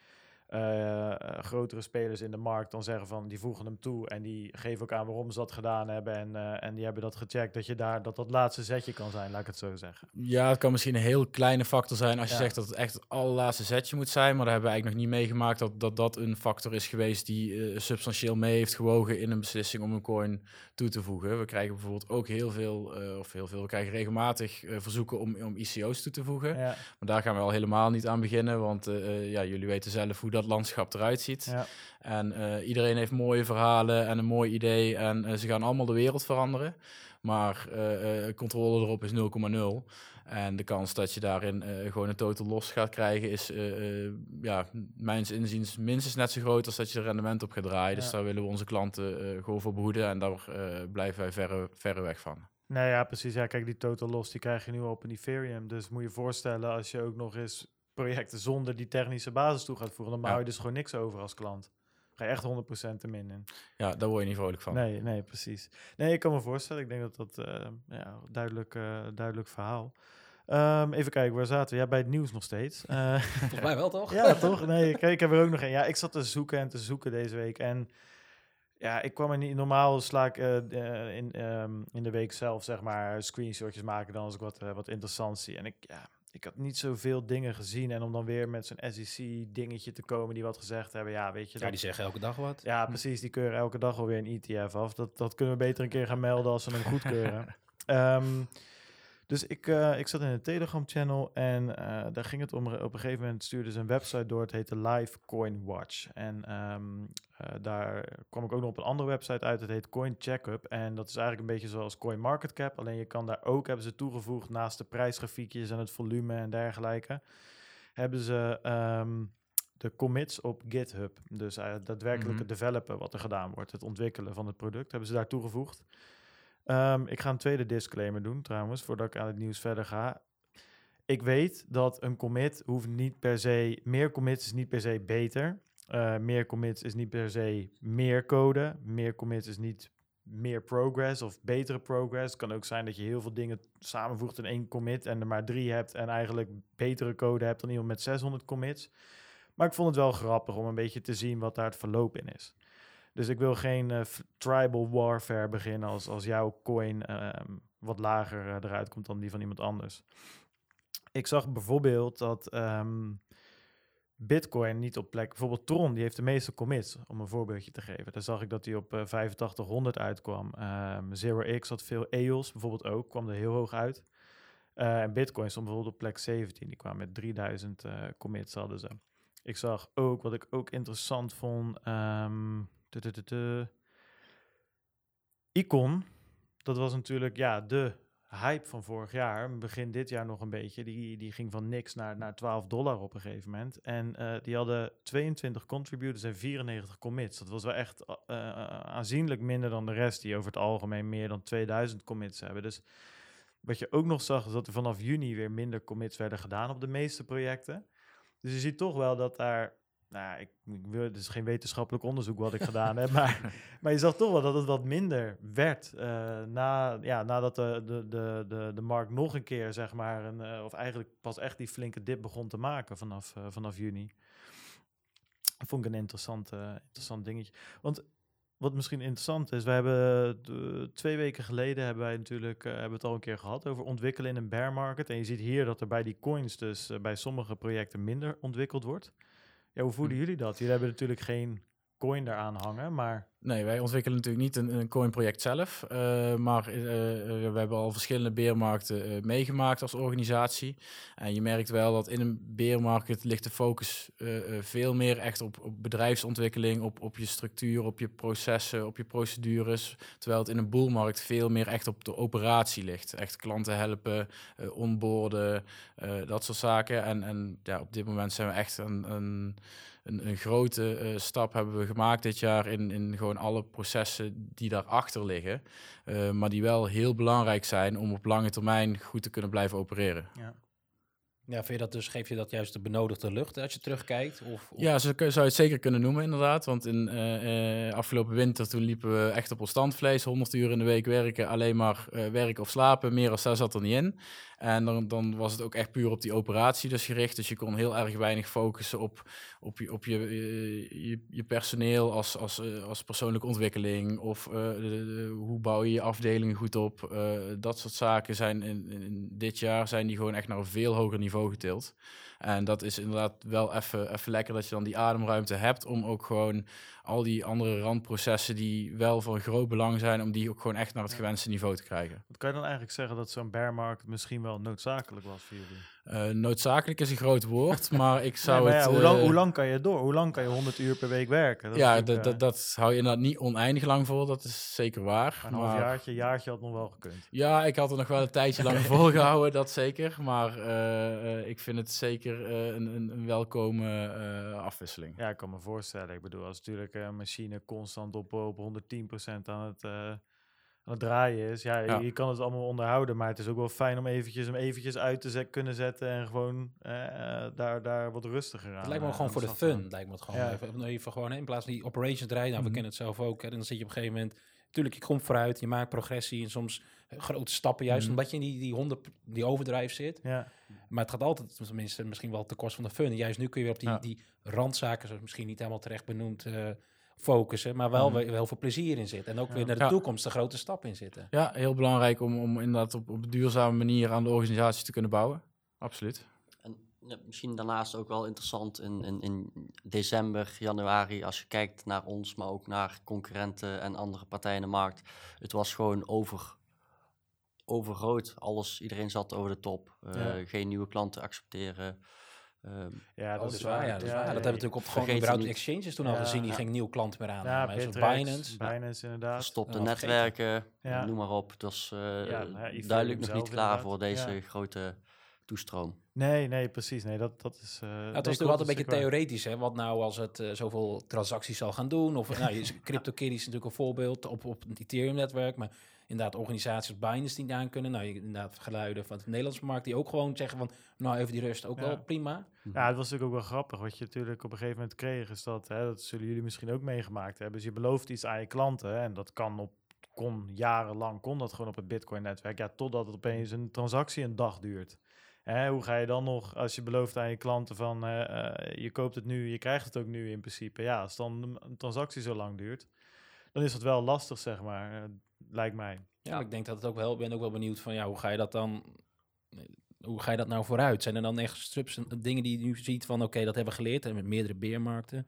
eh, eh, grotere spelers in de markt dan zeggen van die voegen hem toe en die geven ook aan waarom ze dat gedaan hebben en, eh, en die hebben dat gecheckt dat je daar dat dat laatste zetje kan zijn, laat ik het zo zeggen. Ja, het kan misschien een heel kleine factor zijn als je Ja. zegt dat het echt het allerlaatste zetje moet zijn. Maar daar hebben we eigenlijk nog niet meegemaakt dat dat, dat een factor is geweest die substantieel mee heeft gewogen in een beslissing om een coin toe te voegen. We krijgen bijvoorbeeld ook heel veel, of heel veel, we krijgen regelmatig verzoeken om, om ICO's toe te voegen. Ja, Maar daar gaan we al helemaal niet aan beginnen, want ja, jullie weten zelf hoe dat landschap eruit ziet. ja. En eh, iedereen heeft mooie verhalen en een mooi idee. En eh, ze gaan allemaal de wereld veranderen. Maar eh, controle erop is 0,0. En de kans dat je daarin gewoon een totaal los gaat krijgen is, ja, mijns inziens minstens net zo groot als dat je er rendement op gaat draaien. Dus daar willen we onze klanten gewoon voor behoeden. En daar blijven wij verre, verre weg van. Nee, ja, precies. Ja, kijk, die total loss die krijg je nu op een Ethereum. Dus moet je je voorstellen als je ook nog eens projecten zonder die technische basis toe gaat voeren, dan hou je dus gewoon niks over als klant. Ga je echt 100% te min in. Ja, daar word je niet vrolijk van. Nee, nee, precies. Nee, ik kan me voorstellen. Ik denk dat dat eh, ja, duidelijk, eh, duidelijk verhaal. Ehm, even kijken, waar zaten we? Ja, bij het nieuws nog steeds. Eh, Volgens mij wel, toch? ja, toch? Nee, kijk, ik heb er ook nog een. Ja, ik zat te zoeken en te zoeken deze week. En ja, ik kwam er niet... Normaal sla ik in, ehm, in de week zelf, zeg maar, screenshotjes maken dan als ik wat, wat interessant zie. En ik, ja, ik had niet zoveel dingen gezien. En om dan weer met zo'n SEC-dingetje te komen die wat gezegd hebben. Ja, weet je, Ja, dat, die zeggen elke dag wat. ja, precies. Die keuren elke dag alweer een ETF af. Dat, dat kunnen we beter een keer gaan melden als ze hem goedkeuren. Ehm dus ik, eh, ik zat in een Telegram-channel en eh, daar ging het om. Op een gegeven moment stuurde ze een website door. Het heette Live Coin Watch. En ehm, eh, daar kwam ik ook nog op een andere website uit. Het heet Coin Checkup. En dat is eigenlijk een beetje zoals Coin Market Cap. Alleen je kan daar ook, hebben ze toegevoegd naast de prijsgrafiekjes en het volume en dergelijke. Hebben ze ehm, de commits op GitHub. Dus daadwerkelijk het developen wat er gedaan wordt. Het ontwikkelen van het product hebben ze daar toegevoegd. Ehm, ik ga een tweede disclaimer doen trouwens, voordat ik aan het nieuws verder ga. Ik weet dat een commit hoeft niet per se, meer commits is niet per se beter. Eh, meer commits is niet per se meer code. Meer commits is niet meer progress of betere progress. Het kan ook zijn dat je heel veel dingen samenvoegt in één commit en er maar drie hebt en eigenlijk betere code hebt dan iemand met 600 commits. Maar ik vond het wel grappig om een beetje te zien wat daar het verloop in is. Dus ik wil geen eh, tribal warfare beginnen als, als jouw coin ehm, wat lager eh, eruit komt dan die van iemand anders. Ik zag bijvoorbeeld dat ehm, Bitcoin niet op plek... Bijvoorbeeld Tron, die heeft de meeste commits, om een voorbeeldje te geven. Daar zag ik dat hij op eh 8500 uitkwam. Ehm Zero X had veel EOS bijvoorbeeld ook, kwam er heel hoog uit. Eh, en Bitcoin stond bijvoorbeeld op plek 17. Die kwam met 3000 eh, commits hadden ze. Ik zag ook, wat ik ook interessant vond... Icon, dat was natuurlijk ja, de hype van vorig jaar. Begin dit jaar nog een beetje. Die, die ging van niks naar, naar 12 dollar op een gegeven moment. En eh, die hadden 22 contributors en 94 commits. Dat was wel echt eh, eh, aanzienlijk minder dan de rest, die over het algemeen meer dan 2000 commits hebben. Dus wat je ook nog zag, is dat er vanaf juni weer minder commits werden gedaan op de meeste projecten. Dus je ziet toch wel dat daar. Nou, ik, ik wil, het is geen wetenschappelijk onderzoek wat ik gedaan heb, maar, maar je zag toch wel dat het wat minder werd eh, na, ja, nadat de, de, de, de, de markt nog een keer, zeg maar, een, eh, of eigenlijk pas echt die flinke dip begon te maken vanaf, eh, vanaf juni. Dat vond ik een interessant, interessant dingetje. Want wat misschien interessant is, we hebben twee weken geleden hebben wij natuurlijk hebben het al een keer gehad over ontwikkelen in een bear market. En je ziet hier dat er bij die coins dus bij sommige projecten minder ontwikkeld wordt. Ja, hoe voelen jullie dat? Jullie hebben natuurlijk geen coin daaraan hangen, maar Nee, wij ontwikkelen natuurlijk niet een, een coin-project zelf. eh, maar eh, eh, we hebben al verschillende beermarkten meegemaakt als organisatie. En je merkt wel dat in een beermarkt ligt de focus veel meer echt op, op bedrijfsontwikkeling, op, op je structuur, op je processen, op je procedures. Terwijl het in een boelmarkt veel meer echt op de operatie ligt. Echt klanten helpen, onboorden, dat soort zaken. En, en ja, op dit moment zijn we echt een... een een, een grote eh, stap hebben we gemaakt dit jaar in, in gewoon alle processen die daarachter liggen. eh, maar die wel heel belangrijk zijn om op lange termijn goed te kunnen blijven opereren. ja. Ja, vind je dat dus, geef je dat juist de benodigde lucht als je terugkijkt? Of, Ja, zo zou je het zeker kunnen noemen, inderdaad. Want in eh, eh, afgelopen winter, toen liepen we echt op ons standvlees. 100 uur in de week werken, alleen maar eh, werken of slapen. Meer als daar zat er niet in. En dan, dan was het ook echt puur op die operatie dus gericht. Dus je kon heel erg weinig focussen op, op, je, op je, je, personeel als, als, als persoonlijke ontwikkeling. Of hoe bouw je je afdelingen goed op. Dat soort zaken zijn in, in dit jaar zijn die gewoon echt naar een veel hoger niveau getild. En dat is inderdaad wel even lekker dat je dan die ademruimte hebt om ook gewoon al die andere randprocessen die wel van groot belang zijn, om die ook gewoon echt naar het Ja. gewenste niveau te krijgen. Wat kan je dan eigenlijk zeggen dat zo'n bear market misschien wel noodzakelijk was voor jullie? Eh, noodzakelijk is een groot woord, maar ik zou Nee, maar het... ja, hoe, lang, eh, hoe lang kan je door? Hoe lang kan je 100 uur per week werken? Dat ja, dat, eh, dat, dat hou je inderdaad niet oneindig lang voor, dat is zeker waar. een half maar- jaartje, jaartje had nog wel gekund. Ja, ik had er nog wel een tijdje langer volgehouden, dat zeker. Maar ik vind het zeker een, een, een welkome afwisseling. Ja, ik kan me voorstellen. Ik bedoel, als natuurlijk een machine constant op, op 110% aan het, eh, aan het draaien is. Ja, Ja. Je, kan het allemaal onderhouden, maar het is ook wel fijn om eventjes, hem eventjes uit te zet, kunnen zetten en gewoon eh, eh, daar, daar wat rustiger aan. Het lijkt me eh, gewoon voor de fun. Lijkt me het gewoon Ja. even, even gewoon in plaats van die operations draaien. Nou, Mhm. we kennen het zelf ook. Hè, dan zit je op een gegeven moment. Tuurlijk, je komt vooruit, je maakt progressie en soms eh, grote stappen, juist Mhm. omdat je in die, die 100 die overdrive zit. Ja, Maar het gaat altijd, tenminste, misschien wel ten koste van de fun. En juist nu kun je weer op die, Ja. die randzaken, zoals misschien niet helemaal terecht benoemd, eh, focussen. Maar wel Mhm. weer heel veel plezier in zitten. En ook Ja. weer naar de Ja. toekomst een grote stap in zitten. Ja, heel belangrijk om, om inderdaad op, op een duurzame manier aan de organisatie te kunnen bouwen. Absoluut. Ja, misschien daarnaast ook wel interessant in, in, in december, januari, als je kijkt naar ons, maar ook naar concurrenten en andere partijen in de markt. Het was gewoon over, overgroot. Alles, iedereen zat over de top. Eh, Ja. Geen nieuwe klanten accepteren. Ehm, ja, dat is waar. Ja, dat, is waar. dat hebben we natuurlijk op gewoon überhaupt de niet. exchanges toen al Ja. gezien. Die Ja. geen nieuwe klanten meer aan. Ja, Bittrex, Binance. Binance inderdaad. Gestopte Ja, vergeten. netwerken, Ja. noem maar op. Het was eh, ja, duidelijk nog niet klaar inderdaad. voor deze Ja. grote toestroom. Nee, nee, precies. Nee, dat, dat is... eh, Ja, het was natuurlijk altijd een beetje theoretisch. Hè? Wat nou als het eh, zoveel transacties zal gaan doen? Of nou, CryptoKitties is natuurlijk een voorbeeld op, op het Ethereum-netwerk. Maar inderdaad, organisaties Binance die niet aan kunnen. Nou, je- inderdaad, geluiden van de Nederlandse markt die ook gewoon zeggen van... Nou, even die rust ook Ja. wel prima. Ja, het was natuurlijk ook wel grappig. Wat je natuurlijk op een gegeven moment kreeg, is dat, hè, dat zullen jullie misschien ook meegemaakt hebben. Dus je belooft iets aan je klanten en dat kan op, kon jarenlang, kon dat gewoon op het Bitcoin-netwerk. Ja, totdat het opeens een transactie een dag duurt. Hoe ga je dan nog, als je belooft aan je klanten van eh, eh, je koopt het nu, je krijgt het ook nu in principe. Ja, als dan een, transactie zo lang duurt, dan is dat wel lastig, zeg maar, eh, lijkt mij. Ja, ik denk dat het ook wel... Ben ook wel benieuwd van, ja, hoe ga je dat dan... Hoe ga je dat nou vooruit? Zijn er dan echt en dingen die je nu ziet van... Oké, dat hebben we geleerd en met meerdere beermarkten.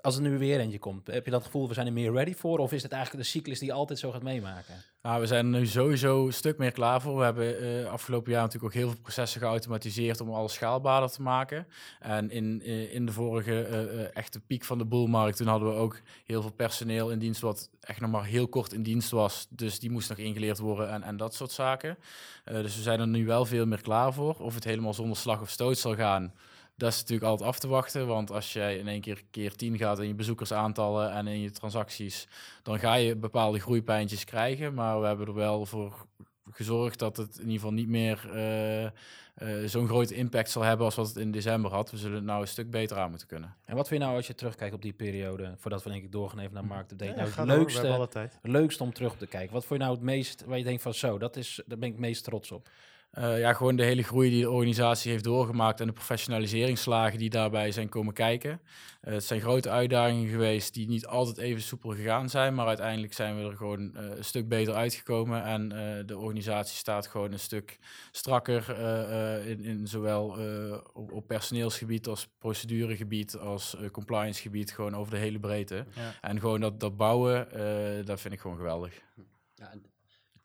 Als er nu weer eentje komt, heb je dat gevoel... We zijn er meer ready voor? Of is het eigenlijk de cyclus die altijd zo gaat meemaken? Nou, we zijn er nu sowieso een stuk meer klaar voor. We hebben eh, afgelopen jaar natuurlijk ook heel veel processen geautomatiseerd om alles schaalbaarder te maken. En in, eh, in de vorige eh, echte piek van de boelmarkt, toen hadden we ook heel veel personeel in dienst wat echt nog maar heel kort in dienst was. Dus die moest nog ingeleerd worden en, en dat soort zaken. Dus we zijn er nu wel veel meer klaar voor. Of het helemaal zonder slag of stoot zal gaan. Dat is natuurlijk altijd af te wachten, want als jij in één keer keer 10 gaat in je bezoekersaantallen en in je transacties, dan ga je bepaalde groeipijntjes krijgen. Maar we hebben er wel voor gezorgd dat het in ieder geval niet meer eh, eh, zo'n grote impact zal hebben als wat het in december had. We zullen het nou een stuk beter aan moeten kunnen. En wat vind je nou als je terugkijkt op die periode, voordat we denk ik doorgaan even naar marktupdate, Ja, nou het leukste, hebben alle tijd. leukste om terug te kijken? Wat vond je nou het meest, waar je denkt van zo, dat is, daar ben ik het meest trots op? Eh, ja, gewoon de hele groei die de organisatie heeft doorgemaakt en de professionaliseringsslagen die daarbij zijn komen kijken. Eh, het zijn grote uitdagingen geweest die niet altijd even soepel gegaan zijn, maar uiteindelijk zijn we er gewoon eh, een stuk beter uitgekomen en eh, de organisatie staat gewoon een stuk strakker eh, eh, in, in zowel eh, op, op personeelsgebied als proceduregebied als compliancegebied, gewoon over de hele breedte. Ja. En gewoon dat, dat bouwen, eh, dat vind ik gewoon geweldig. Ja,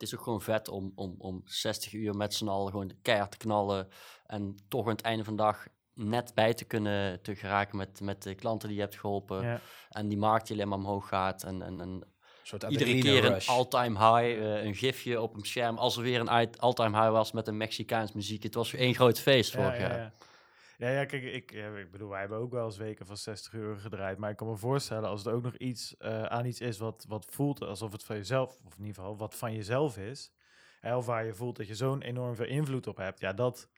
het is ook gewoon vet om, om, om 60 uur met z'n allen gewoon de keihard te knallen. En toch aan het einde van de dag net bij te kunnen te geraken met, met de klanten die je hebt geholpen. Ja. En die markt die alleen maar omhoog gaat. En, en, en Een soort iedere keer een all-time high. eh, een gifje op een scherm. Als er weer een uit- all-time high was met een Mexicaans muziek. Het was weer één groot feest vorig ja, jaar. Ja. Ja, ja, kijk, ik, ik bedoel, wij hebben ook wel eens weken van 60 euro gedraaid. Maar ik kan me voorstellen, als het ook nog iets eh, aan iets is wat, wat voelt alsof het van jezelf, of in ieder geval wat van jezelf is. Hè, of waar je voelt dat je zo'n enorm veel invloed op hebt. Ja, dat,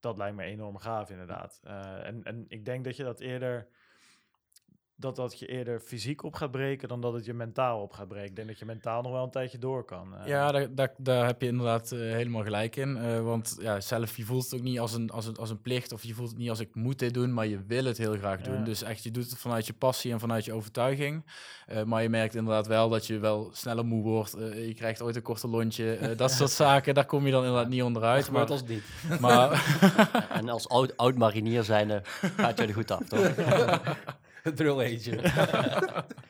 dat lijkt me enorm gaaf inderdaad. Eh, en, en ik denk dat je dat eerder dat dat je eerder fysiek op gaat breken dan dat het je mentaal op gaat breken. Ik denk dat je mentaal nog wel een tijdje door kan. eh. Ja, daar, daar, daar heb je inderdaad eh, helemaal gelijk in. Eh, want ja, zelf, je voelt het ook niet als een, als, een, als een plicht of je voelt het niet als ik moet dit doen, maar je wil het heel graag doen. Ja. Dus echt, je doet het vanuit je passie en vanuit je overtuiging. Eh, maar je merkt inderdaad wel dat je wel sneller moe wordt. Je krijgt ooit een korte lontje. dat soort zaken, daar kom je dan inderdaad niet onderuit. Maar, als niet. maar En als oud, oud marinier zijnde gaat je er goed af, toch? Drill agent.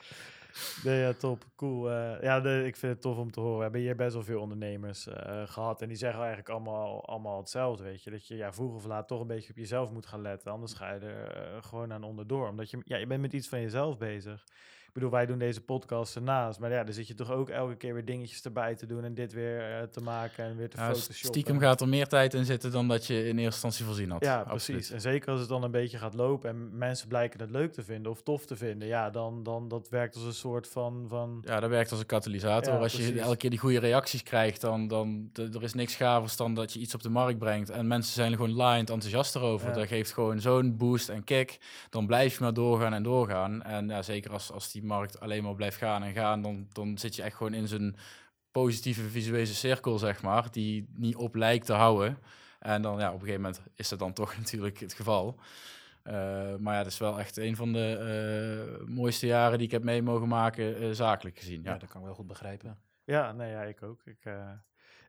Nee, ja, top. Cool. Eh, ja, de, ik vind het tof om te horen. We hebben hier best wel veel ondernemers eh, gehad. En die zeggen eigenlijk allemaal, allemaal hetzelfde, weet je. Dat je ja, vroeg of laat toch een beetje op jezelf moet gaan letten. Anders ga je er eh, gewoon aan onderdoor. Omdat je, ja, je bent met iets van jezelf bezig. Bedoel, wij doen deze podcast ernaast. Maar ja, dan zit je toch ook elke keer weer dingetjes erbij te doen. En dit weer eh, te maken en weer te ja, stiekem gaat er meer tijd in zitten dan dat je in eerste instantie voorzien had. Ja, Absoluut. precies. En zeker als het dan een beetje gaat lopen en mensen blijken het leuk te vinden of tof te vinden, ja, dan, dan dat werkt als een soort van, van Ja, dat werkt als een katalysator. Ja, als je elke keer die goede reacties krijgt, dan, dan er is niks gavers dan dat je iets op de markt brengt. En mensen zijn er gewoon laaiend enthousiast erover. Ja. Dat geeft gewoon zo'n boost en kick. Dan blijf je maar doorgaan en doorgaan. En ja, zeker als, als die markt alleen maar blijft gaan en gaan, dan, dan zit je echt gewoon in zo'n positieve visuele cirkel, zeg maar, die niet op lijkt te houden. En dan ja, op een gegeven moment is dat dan toch natuurlijk het geval. Eh, maar ja, dat is wel echt een van de eh, mooiste jaren die ik heb mee mogen maken, eh, zakelijk gezien. Ja, Ja. dat kan ik wel goed begrijpen. Ja, nee, ja, ik ook. Ik, eh,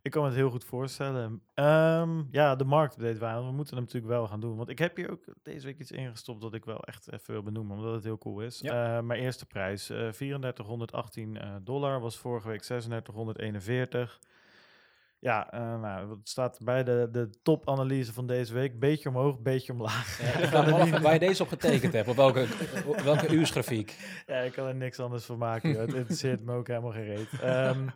ik kan me het heel goed voorstellen. Ehm, ja, de marktupdate, waren. We moeten hem natuurlijk wel gaan doen. Want ik heb hier ook deze week iets ingestopt dat ik wel echt even wil benoemen, omdat het heel cool is. Ja. Eh, mijn eerste prijs, eh 3418 eh, dollar, was vorige week 3641. Ja, eh, nou, het staat bij de, de topanalyse van deze week. Beetje omhoog, beetje omlaag. Ja, ik kan niet- waar je deze op getekend hebt, op welke, op welke uursgrafiek. Ja, ik kan er niks anders van maken. Het interesseert me ook helemaal geen reet. Ehm,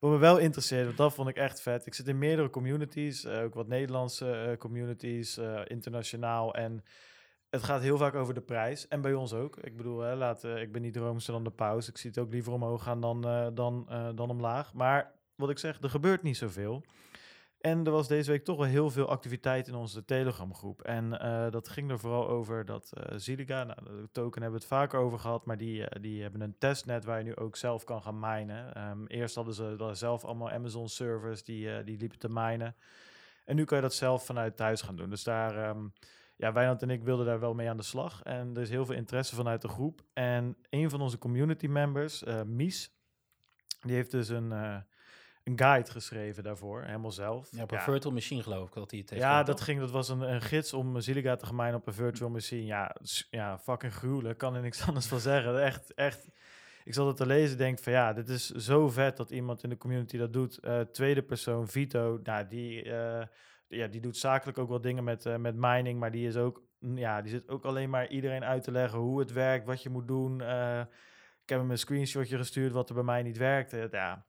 wat me wel interesseert, want dat vond ik echt vet. Ik zit in meerdere communities, eh, ook wat Nederlandse eh, communities, eh, internationaal. En het gaat heel vaak over de prijs. En bij ons ook. Ik bedoel, hè, laat, ik ben niet roomser dan de paus. Ik zie het ook liever omhoog gaan dan, dan, dan omlaag. Maar wat ik zeg, er gebeurt niet zoveel. En er was deze week toch wel heel veel activiteit in onze Telegram groep. En eh, dat ging er vooral over dat eh Ziliga, nou, de token hebben we het vaker over gehad, maar die, eh, die hebben een testnet waar je nu ook zelf kan gaan minen. Ehm, eerst hadden ze zelf allemaal Amazon servers die, die liepen te minen. En nu kan je dat zelf vanuit thuis gaan doen. Dus daar, ehm, ja, Wijnand en ik wilden daar wel mee aan de slag. En er is heel veel interesse vanuit de groep. En een van onze community members, Mies, die heeft dus een, een guide geschreven daarvoor, helemaal zelf. Ja, op een virtual machine geloof ik dat hij het heeft Ja, dat ging, dat was een, een gids om Ziliga te gemijnen op een virtual machine. Ja, ja, fucking gruwelijk, kan er niks anders van zeggen. Echt, echt. Ik zat het te lezen, denk van ja, dit is zo vet dat iemand in de community dat doet. Eh, tweede persoon, Vito, nou, die, eh, ja, die doet zakelijk ook wel dingen met, eh, met mining, maar die is ook, mm, ja, die zit ook alleen maar iedereen uit te leggen hoe het werkt, wat je moet doen. Ik heb hem een screenshotje gestuurd wat er bij mij niet werkte. Ja,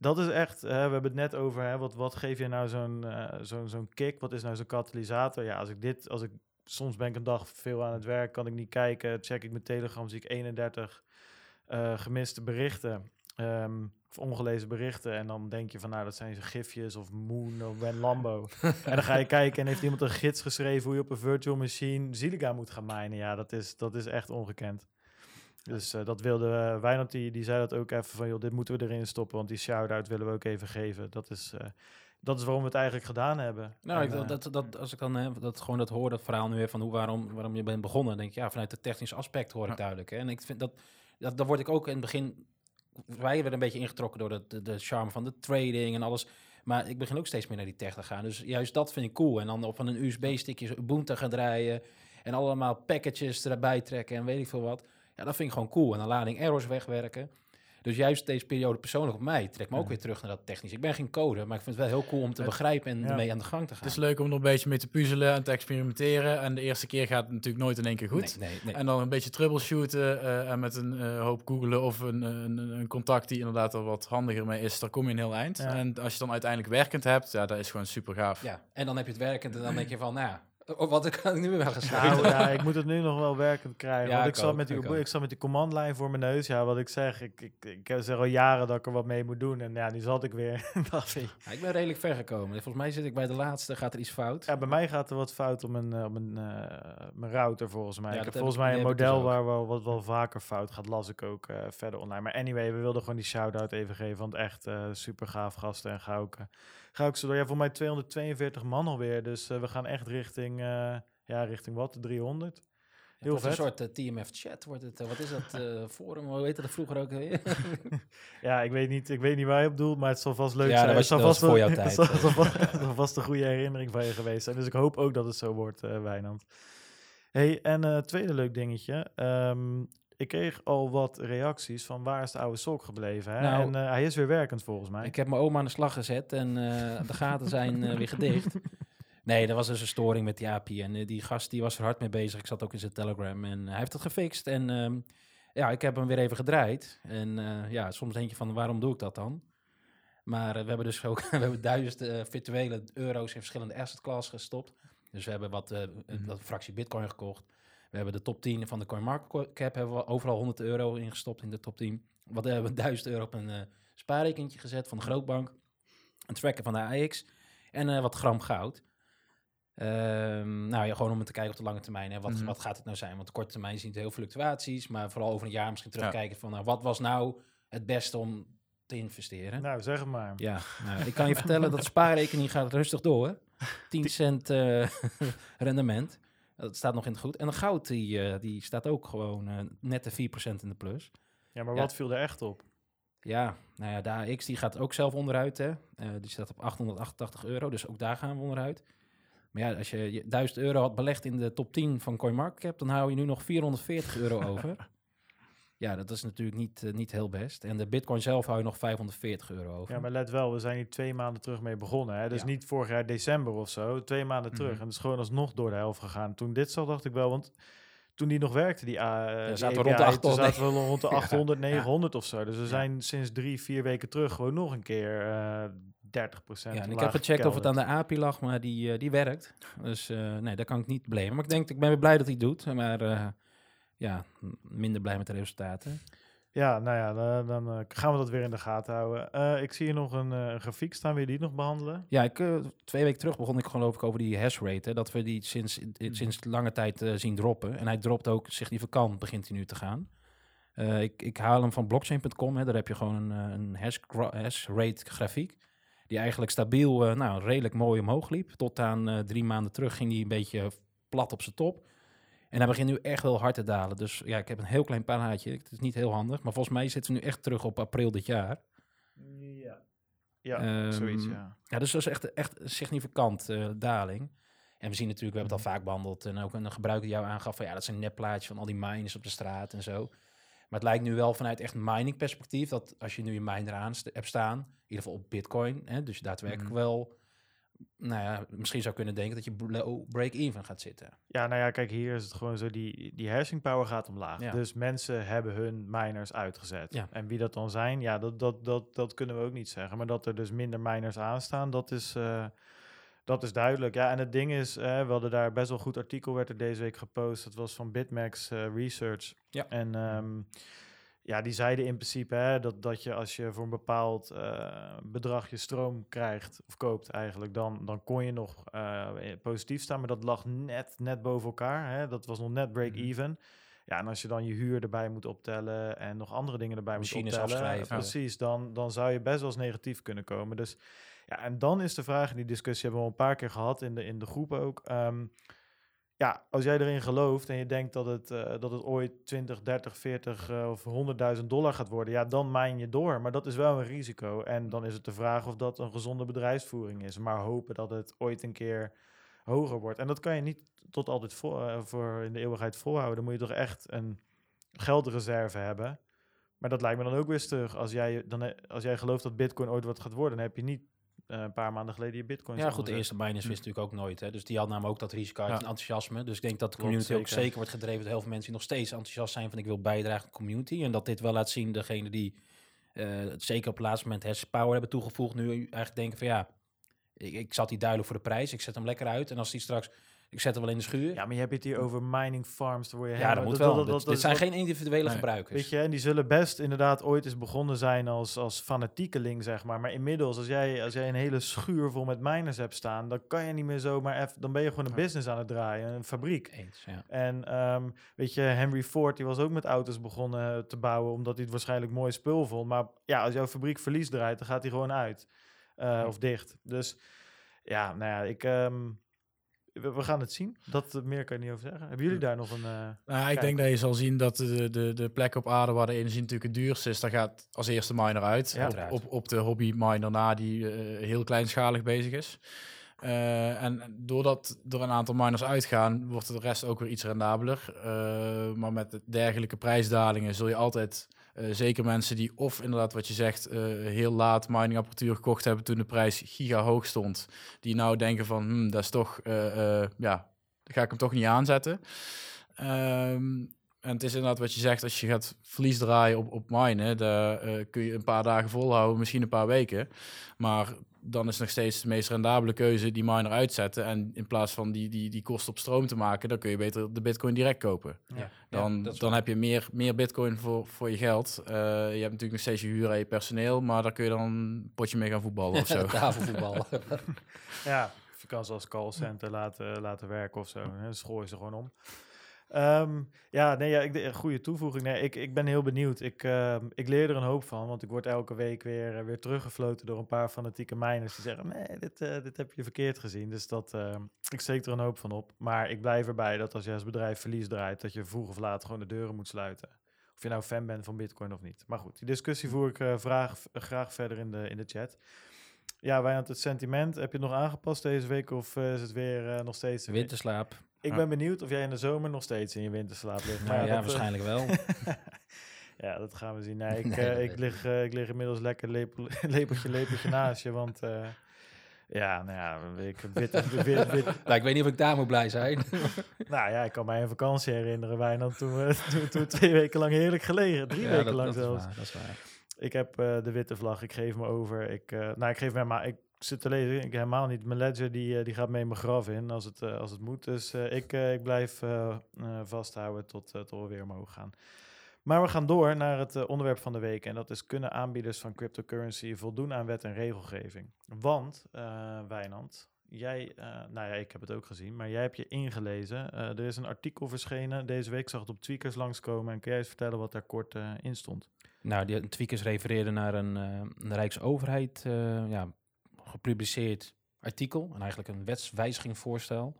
dat is echt, hè, we hebben het net over, hè, wat, wat geef je nou zo'n eh, zo'n zo'n kick? Wat is nou zo'n katalysator? Ja, als ik dit, als ik, soms ben ik een dag veel aan het werk, kan ik niet kijken, check ik mijn telegram, zie ik 31 eh, gemiste berichten, ehm, of ongelezen berichten, en dan denk je van, nou, dat zijn ze gifjes of Moon of Ben Lambo. en dan ga je kijken en heeft iemand een gids geschreven hoe je op een virtual machine Ziliga moet gaan minen. Ja, dat is, dat is echt ongekend. Dus eh, dat wilde uh, Wijnand, die, die zei dat ook even van, joh, dit moeten we erin stoppen, want die shout-out willen we ook even geven. Dat is, eh, dat is waarom we het eigenlijk gedaan hebben. Nou, En, ik, eh, dat, dat, dat, als ik dan hè, dat, gewoon dat hoor, dat verhaal nu weer van hoe, waarom, waarom je bent begonnen, denk ik, ja, vanuit het technische aspect hoor ik Ja. duidelijk. Hè. En ik vind dat, dat, daar word ik ook in het begin, wij werden een beetje ingetrokken door de, de, de charme van de trading en alles. Maar ik begin ook steeds meer naar die tech te gaan. Dus juist dat vind ik cool. En dan op van een USB-stickje Ubuntu gaan draaien en allemaal packages erbij trekken en weet ik veel wat. Ja, dat vind ik gewoon cool. En dan lading errors wegwerken. Dus juist deze periode persoonlijk op mij trekt me ook weer terug naar dat technisch. Ik ben geen coder, maar ik vind het wel heel cool om te begrijpen en ja. ermee aan de gang te gaan. Het is leuk om er een beetje mee te puzzelen en te experimenteren. En de eerste keer gaat het natuurlijk nooit in één keer goed. Nee, nee, nee. En dan een beetje troubleshooten eh, en met een eh, hoop googlen of een, een, een contact die inderdaad er wat handiger mee is, daar kom je een heel eind. Ja. En als je dan uiteindelijk werkend hebt, ja, dat is gewoon super gaaf. Ja, en dan heb je het werkend en dan denk je van, nou ja, wat kan ik nu weer gaan? Nou, ja, ik moet het nu nog wel werkend krijgen. Ja, want ik, ik zat ook, met die, ik zat met die commandlijn voor mijn neus. Ja, wat ik zeg, ik, ik, ik zeg al jaren dat ik er wat mee moet doen. En ja, die zat ik weer. Dacht ik, Ja, ik ben redelijk ver gekomen. Volgens mij zit ik bij de laatste, gaat er iets fout. ja, bij mij gaat er wat fout op mijn, eh, op mijn, eh, mijn router volgens mij. Ja, ik heb volgens mij een dus model waar wel, wat wel vaker fout gaat, las ik ook eh, verder online. Maar anyway, we wilden gewoon die shout-out even geven. Want echt eh, super gaaf gasten. En ga ook, eh, ga ook zo door. Ja, voor mij 242 man alweer. Dus eh, we gaan echt richting, eh, ja, richting wat? De 300. Het Heel wordt een vet. soort eh, TMF-chat. Wordt het, wat is dat? forum, hoe heette dat vroeger ook? Ja, ik weet niet, ik weet niet waar je op doelt, maar het zal vast leuk Ja, zijn. was- zal dat was vast voor jouw tijd, Het zal, zal vast, een goede herinnering van je geweest zijn. Dus ik hoop ook dat het zo wordt, Wijnand. hey, en tweede leuk dingetje. Ehm, ik kreeg al wat reacties van waar is de oude sok gebleven. Hè? Nou, en eh, hij is weer werkend volgens mij. Ik heb mijn oma aan de slag gezet en eh, de gaten zijn eh, weer gedicht. Nee, er was dus een storing met die API. En die gast die was er hard mee bezig. Ik zat ook in zijn Telegram en hij heeft het gefixt. En ehm, ja, ik heb hem weer even gedraaid. En ja, soms denk je van waarom doe ik dat dan? Maar we hebben dus ook we hebben duizend virtuele euro's in verschillende asset class gestopt. Dus we hebben wat, wat fractie bitcoin gekocht. We hebben de top 10 van de CoinMarketCap hebben we overal 100 euro ingestopt in de top 10. Wat hebben we 1000 euro op een eh spaarrekening gezet van de grootbank. Een tracker van de AX en eh, wat gram goud. Ehm, nou ja, gewoon om te kijken op de lange termijn. Hè. Wat, Mhm. wat gaat het nou zijn? Want op de korte termijn zien we heel fluctuaties. Maar vooral over een jaar misschien Ja. terugkijken van... Nou, wat was nou het beste om te investeren? Nou, zeg het maar. Ja, nou, ik kan je vertellen dat spaarrekening gaat rustig door. 10 cent eh, rendement. Dat staat nog in het goed. En de goud die, eh, die staat ook gewoon eh, net de 4% in de plus. Ja, maar Ja. wat viel er echt op? Ja, nou ja, de AX die gaat ook zelf onderuit. Hè. Eh, die staat op 888 euro, dus ook daar gaan we onderuit. Maar ja, als je je 1000 euro had belegd in de top 10 van CoinMarketCap, dan hou je nu nog 440 euro over. Ja, dat is natuurlijk niet, eh, niet heel best. En de Bitcoin zelf hou je nog 540 euro over. Ja, maar let wel, we zijn hier twee maanden terug mee begonnen. Hè? Dus Ja. niet vorig jaar december of zo, twee maanden terug. Mhm. En het is gewoon alsnog door de helft gegaan. Toen dit zat, dacht ik wel, want toen die nog werkte, die, uh, die zaten we rond de API, toen 800, zaten we rond de Ja. 800, Ja. 900 of zo. Dus we Ja. zijn sinds drie, vier weken terug gewoon nog een keer eh 30 procent Ja, en ik heb gecheckt of het aan de API lag, maar die, eh, die werkt. Dus eh, nee, daar kan ik niet blamen. Maar ik denk, ik ben weer blij dat hij doet. Maar eh, ja, minder blij met de resultaten. Ja, nou ja, dan, dan eh, gaan we dat weer in de gaten houden. Eh, ik zie hier nog een eh, grafiek staan. Wil je die nog behandelen? Ja, ik, twee weken terug begon ik geloof ik over die hash rate. Hè, dat we die sinds, eh, sinds lange tijd zien droppen. En hij dropt ook significant, begint hij nu te gaan. Ik, ik haal hem van blockchain.com. Daar heb je gewoon een, een hash, hash rate grafiek. Die eigenlijk stabiel, nou, redelijk mooi omhoog liep. Tot aan drie maanden terug ging hij een beetje plat op zijn top. En hij begint nu echt wel hard te dalen. Dus ja, ik heb een heel klein plaatje. Het is niet heel handig. Maar volgens mij zitten we nu echt terug op april dit jaar. Ja. Ja, Ehm, zoiets, ja. Ja, dus dat is echt, echt een significant eh, daling. En we zien natuurlijk, we hebben het al vaak behandeld. En ook een gebruiker die jou aangaf van ja, dat zijn nepplaatjes van al die miners op de straat en zo. Maar het lijkt nu wel vanuit echt mining perspectief dat als je nu je miner aan hebt staan, in ieder geval op Bitcoin, hè, dus daadwerkelijk Mhm. wel, nou ja, misschien zou kunnen denken dat je low break-even gaat zitten. Ja, nou ja, kijk, hier is het gewoon zo, die, die hashing power gaat omlaag. Ja. Dus mensen hebben hun miners uitgezet. Ja. En wie dat dan zijn, ja, dat, dat, dat, dat kunnen we ook niet zeggen. Maar dat er dus minder miners aanstaan, dat is, eh, dat is duidelijk. Ja, en het ding is, eh, we hadden daar best wel een goed artikel, werd er deze week gepost. Dat was van Bitmax eh, Research. Ja. En ehm, ja, die zeiden in principe hè, dat, dat je als je voor een bepaald eh, bedrag je stroom krijgt, of koopt eigenlijk, dan, dan kon je nog eh, positief staan. Maar dat lag net, net boven elkaar. Hè? Dat was nog net break-even. Ja, en als je dan je huur erbij moet optellen en nog andere dingen erbij Machines moet optellen, precies, dan, dan zou je best wel eens negatief kunnen komen. Dus ja, en dan is de vraag, die discussie hebben we al een paar keer gehad in de, in de groep ook. ehm, ja, als jij erin gelooft en je denkt dat het, eh, dat het ooit 20, 30, 40 eh, of 100.000 dollar gaat worden, ja, dan mijn je door. Maar dat is wel een risico. En dan is het de vraag of dat een gezonde bedrijfsvoering is. Maar hopen dat het ooit een keer hoger wordt. En dat kan je niet tot altijd voor, eh, in de eeuwigheid volhouden. Dan moet je toch echt een geldreserve hebben. Maar dat lijkt me dan ook weer stug. Als jij, dan, als jij gelooft dat bitcoin ooit wat gaat worden, dan heb je niet een paar maanden geleden je bitcoin. Ja, goed, de eerste miners wist natuurlijk ook nooit. Hè. Dus die had namelijk ook dat risico uit Ja. en enthousiasme. Dus ik denk dat de Klopt, community ook zeker. wordt gedreven door heel veel mensen die nog steeds enthousiast zijn van ik wil bijdragen aan de community. En dat dit wel laat zien, degene die eh, zeker op het laatste moment hash power hebben toegevoegd, nu eigenlijk denken van ja, ik, ik zat die duidelijk voor de prijs. Ik zet hem lekker uit. En als die straks Ik zet hem wel in de schuur. Ja, maar je hebt het hier over mining farms. Daar word je Ja, dat moet wel. dat- Dit- dat- dit dat zijn geen individuele Nee, gebruikers. Weet je, en die zullen best inderdaad ooit eens begonnen zijn als, als fanatiekeling, zeg maar. Maar inmiddels, als jij, als jij een hele schuur vol met miners hebt staan, dan kan je niet meer zomaar even, dan ben je gewoon een business aan het draaien, een fabriek. Eens, ja. En ehm, weet je, Henry Ford, die was ook met auto's begonnen te bouwen, omdat hij het waarschijnlijk mooi spul vond. Maar ja, als jouw fabriek verlies draait, dan gaat hij gewoon uit. eh, Of dicht. Dus ja, nou ja, ik... ehm, we, gaan het zien. Dat eh, meer kan ik niet over zeggen. Hebben jullie daar nog een... eh, Nou, ik denk dat je zal zien dat de, de, de plek op aarde waar de energie natuurlijk het duurst is, daar gaat als eerste miner uit. Ja. op, op, op de hobby miner na die eh, heel kleinschalig bezig is. En doordat er een aantal miners uitgaan, wordt de rest ook weer iets rendabeler. Maar met dergelijke prijsdalingen zul je altijd, zeker mensen die of inderdaad wat je zegt, eh, heel laat miningapparatuur gekocht hebben toen de prijs giga hoog stond, die nou denken van, hm, dat is toch, eh, eh, ja, ga ik hem toch niet aanzetten. Ehm, en het is inderdaad wat je zegt, als je gaat verlies draaien op, op minen, daar eh, kun je een paar dagen volhouden, misschien een paar weken. Maar dan is nog steeds de meest rendabele keuze die miner uitzetten. En in plaats van die, die, die kosten op stroom te maken, dan kun je beter de bitcoin direct kopen. Ja. Dan, Ja, dan heb je meer, meer bitcoin voor, voor je geld. Eh, je hebt natuurlijk nog steeds je huur en je personeel, maar daar kun je dan een potje mee gaan voetballen of zo. Tafelvoetbal. Ja, of je kan ze als callcenter laten, laten werken of zo. Hè? Dan je ze gewoon om. Ehm, ja, nee, ja, ik, de- goede toevoeging. Nee, ik, ik ben heel benieuwd. Ik, ehm, ik leer er een hoop van, want ik word elke week weer, eh, weer teruggefloten door een paar fanatieke miners die zeggen, nee, dit, eh, dit heb je verkeerd gezien. Dus dat, ehm, ik steek er een hoop van op. Maar ik blijf erbij dat als je als bedrijf verlies draait, dat je vroeg of laat gewoon de deuren moet sluiten. Of je nou fan bent van Bitcoin of niet. Maar goed, die discussie voer ik eh, vraag, graag verder in de, in de chat. Ja, Wijnand, het sentiment, heb je het nog aangepast deze week of is het weer nog steeds... Winterslaap. Ik ben benieuwd of jij in de zomer nog steeds in je winterslaap ligt. Nou ja, dat, eh, waarschijnlijk wel. ja, dat gaan we zien. Nee, ik, Nee, eh, ik, lig, eh, ik lig inmiddels lekker lepel, lepeltje, lepeltje naast je, want... eh, ja, nou ja, ik wit, wit, wit, wit- nou, ik weet niet of ik daar moet blij zijn. Nou ja, ik kan mij een vakantie herinneren, Wijnand, toen we, toen, toen we twee weken lang heerlijk gelegen. Drie Ja, weken dat, lang dat is zelfs. waar, dat is waar. Ik heb eh, de witte vlag, ik geef me over. Ik, eh, nou, ik geef me maar, ik zit te lezen, ik helemaal niet. Mijn ledger die, eh, die gaat mee mijn graf in als het, eh, als het moet. Dus eh, ik, ik blijf vasthouden tot, tot we weer omhoog gaan. Maar we gaan door naar het onderwerp van de week. En dat is, kunnen aanbieders van cryptocurrency voldoen aan wet en regelgeving? Want, Wijnand, jij, nou ja, ik heb het ook gezien, maar jij hebt je ingelezen. Er is een artikel verschenen deze week, zag het op Tweakers langskomen. En kun jij eens vertellen wat daar kort in stond? Nou, die tweakers refereerden naar een, een Rijksoverheid ja, gepubliceerd artikel. En eigenlijk een wetswijzigingvoorstel.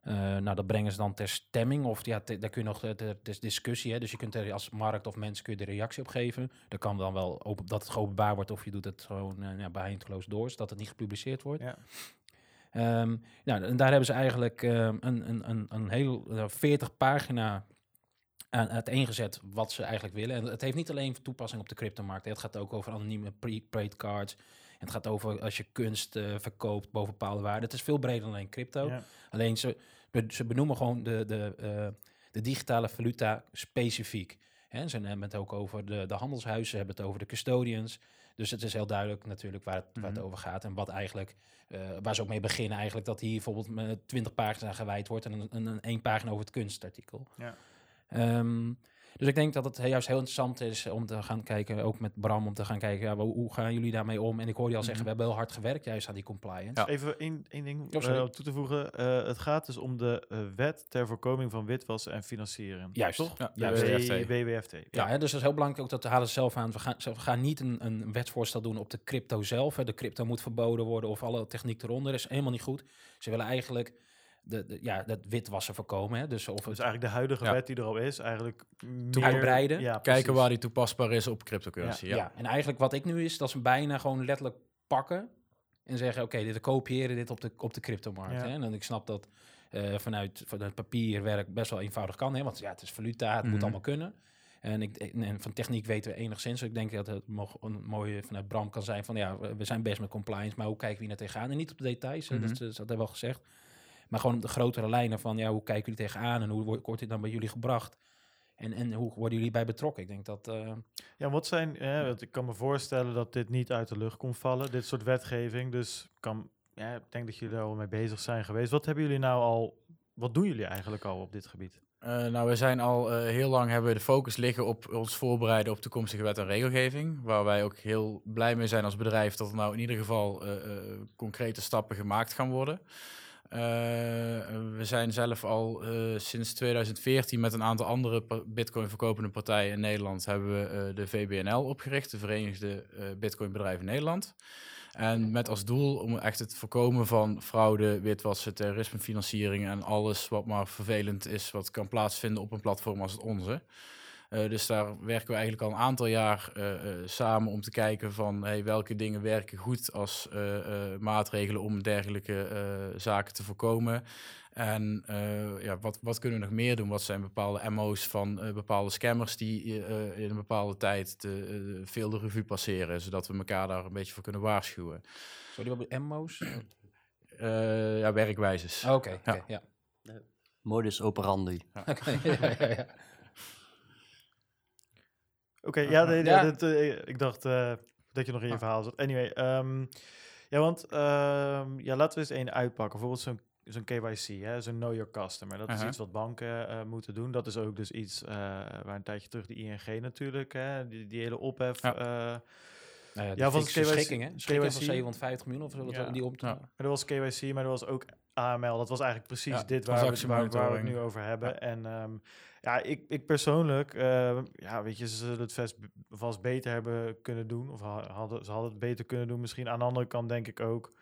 Eh, nou, dat brengen ze dan ter stemming. Of ja, te- daar kun je nog, het is discussie. Hè? Dus je kunt er als markt of mensen kun je de reactie op geven. Dat kan dan wel open, dat het geopenbaar wordt of je doet het gewoon eh, ja, behind closed doors, dat het niet gepubliceerd wordt. Ja. Nou, en daar hebben ze eigenlijk ehm, een, een, een, een heel eh, 40 pagina aan uiteengezet wat ze eigenlijk willen. En het heeft niet alleen toepassing op de cryptomarkt. hè. Het gaat ook over anonieme prepaid cards. En het gaat over als je kunst eh, verkoopt boven bepaalde waarden. Het is veel breder dan alleen crypto. Ja. Alleen ze, ze benoemen gewoon de, de, eh, de digitale valuta specifiek. Hè, ze hebben het ook over de, de handelshuizen, ze hebben het over de custodians. Dus het is heel duidelijk natuurlijk waar het, waar het Mhm. over gaat. En wat eigenlijk, eh, waar ze ook mee beginnen eigenlijk, dat hier bijvoorbeeld met 20 pagina's gewijd wordt en een, een, een één pagina over het kunstartikel. Ja. Ehm, dus ik denk dat het juist heel interessant is om te gaan kijken, ook met Bram, om te gaan kijken, ja, hoe, gaan jullie daarmee om? En ik hoorde je al zeggen, Mhm. we hebben heel hard gewerkt juist aan die compliance. Ja. Even één, één ding Oh, eh, om toe te voegen. Eh, het gaat dus om de eh, wet ter voorkoming van witwassen en financieren. Juist. Toch? Ja, Ja, de W- WFT. WWFT. Ja, hè, dus dat is heel belangrijk ook, dat halen ze zelf aan. We gaan, ze- we gaan niet een, een wetsvoorstel doen op de crypto zelf. Hè. De crypto moet verboden worden of alle techniek eronder. Dat is helemaal niet goed. Ze willen eigenlijk de, de, ja, dat witwassen voorkomen. Hè. Dus of Dus het, eigenlijk de huidige Ja. wet die er al is, eigenlijk meer... Uitbreiden. Ja, Kijken waar die toepasbaar is op cryptocurrency. ja. Ja. en eigenlijk wat ik nu is, dat ze bijna gewoon letterlijk pakken en zeggen, oké, dit kopiëren dit op de, op de cryptomarkt. Ja. Hè. En ik snap dat eh, vanuit, vanuit papierwerk best wel eenvoudig kan. Hè, want ja, het is valuta, het moet Mhm. allemaal kunnen. En, ik, en van techniek weten we enigszins. Dus ik denk dat het een mooie vanuit Bram kan zijn van ja, we zijn best met compliance, maar hoe kijken we hier naar tegenaan? En niet op de details, Mhm. dus, dus dat hebben we wel gezegd. Maar gewoon de grotere lijnen van ja, hoe kijken jullie tegenaan en hoe wordt, wordt dit dan bij jullie gebracht? En, en hoe worden jullie bij betrokken? Ik denk dat. eh, Ja, wat zijn... eh, want ik kan me voorstellen dat dit niet uit de lucht komt vallen, dit soort wetgeving. Dus kan, ja, ik denk dat jullie daar al mee bezig zijn geweest. Wat hebben jullie nou al wat doen jullie eigenlijk al op dit gebied? Uh, nou, we zijn al uh, heel lang hebben we de focus liggen op ons voorbereiden op toekomstige wet en regelgeving. Waar wij ook heel blij mee zijn als bedrijf dat er nou in ieder geval uh, concrete stappen gemaakt gaan worden. We zijn zelf al sinds 2014 met een aantal andere bitcoin verkopende partijen in Nederland hebben we de VBNL opgericht, de Verenigde Bitcoin Bedrijven Nederland. En met als doel om echt het voorkomen van fraude, witwassen, terrorismefinanciering en alles wat maar vervelend is, wat kan plaatsvinden op een platform als het onze. Uh, dus daar werken we eigenlijk al een aantal jaar uh, uh, samen om te kijken van hey, welke dingen werken goed als maatregelen om dergelijke zaken te voorkomen. En uh, ja, wat, wat kunnen we nog meer doen? Wat zijn bepaalde MO's van uh, bepaalde scammers die uh, in een bepaalde tijd de, veel de revue passeren, zodat we elkaar daar een beetje voor kunnen waarschuwen. Sorry, wat MO's? ja, werkwijzes. Oké, okay, okay, ja. ja. Modus operandi. Ja. Oké, ja, okay, ja, nee, ja. Dit, ik dacht dat je nog in je verhaal zat. Anyway, um, ja, want um, ja, laten we eens één uitpakken. Bijvoorbeeld zo'n zo'n KYC, hè, zo'n Know Your Customer. Dat is iets wat banken uh, moeten doen. Dat is ook dus iets uh, waar een tijdje terug de ING natuurlijk, hè, die, die hele ophef... Ja. Uh, nou ja, ja van KYC, schikking, hè? Schikking KYC. van 750 miljoen of zo, ja. die om te... Ja. Maar er was KYC, maar er was ook AML. Dat was eigenlijk precies dit waar we, waar, waar we het nu over hebben. En um, ja, ik, ik persoonlijk, uh, ja, weet je, ze zullen het vast, vast beter hebben kunnen doen. Of hadden, ze hadden het beter kunnen doen. Misschien aan de andere kant denk ik ook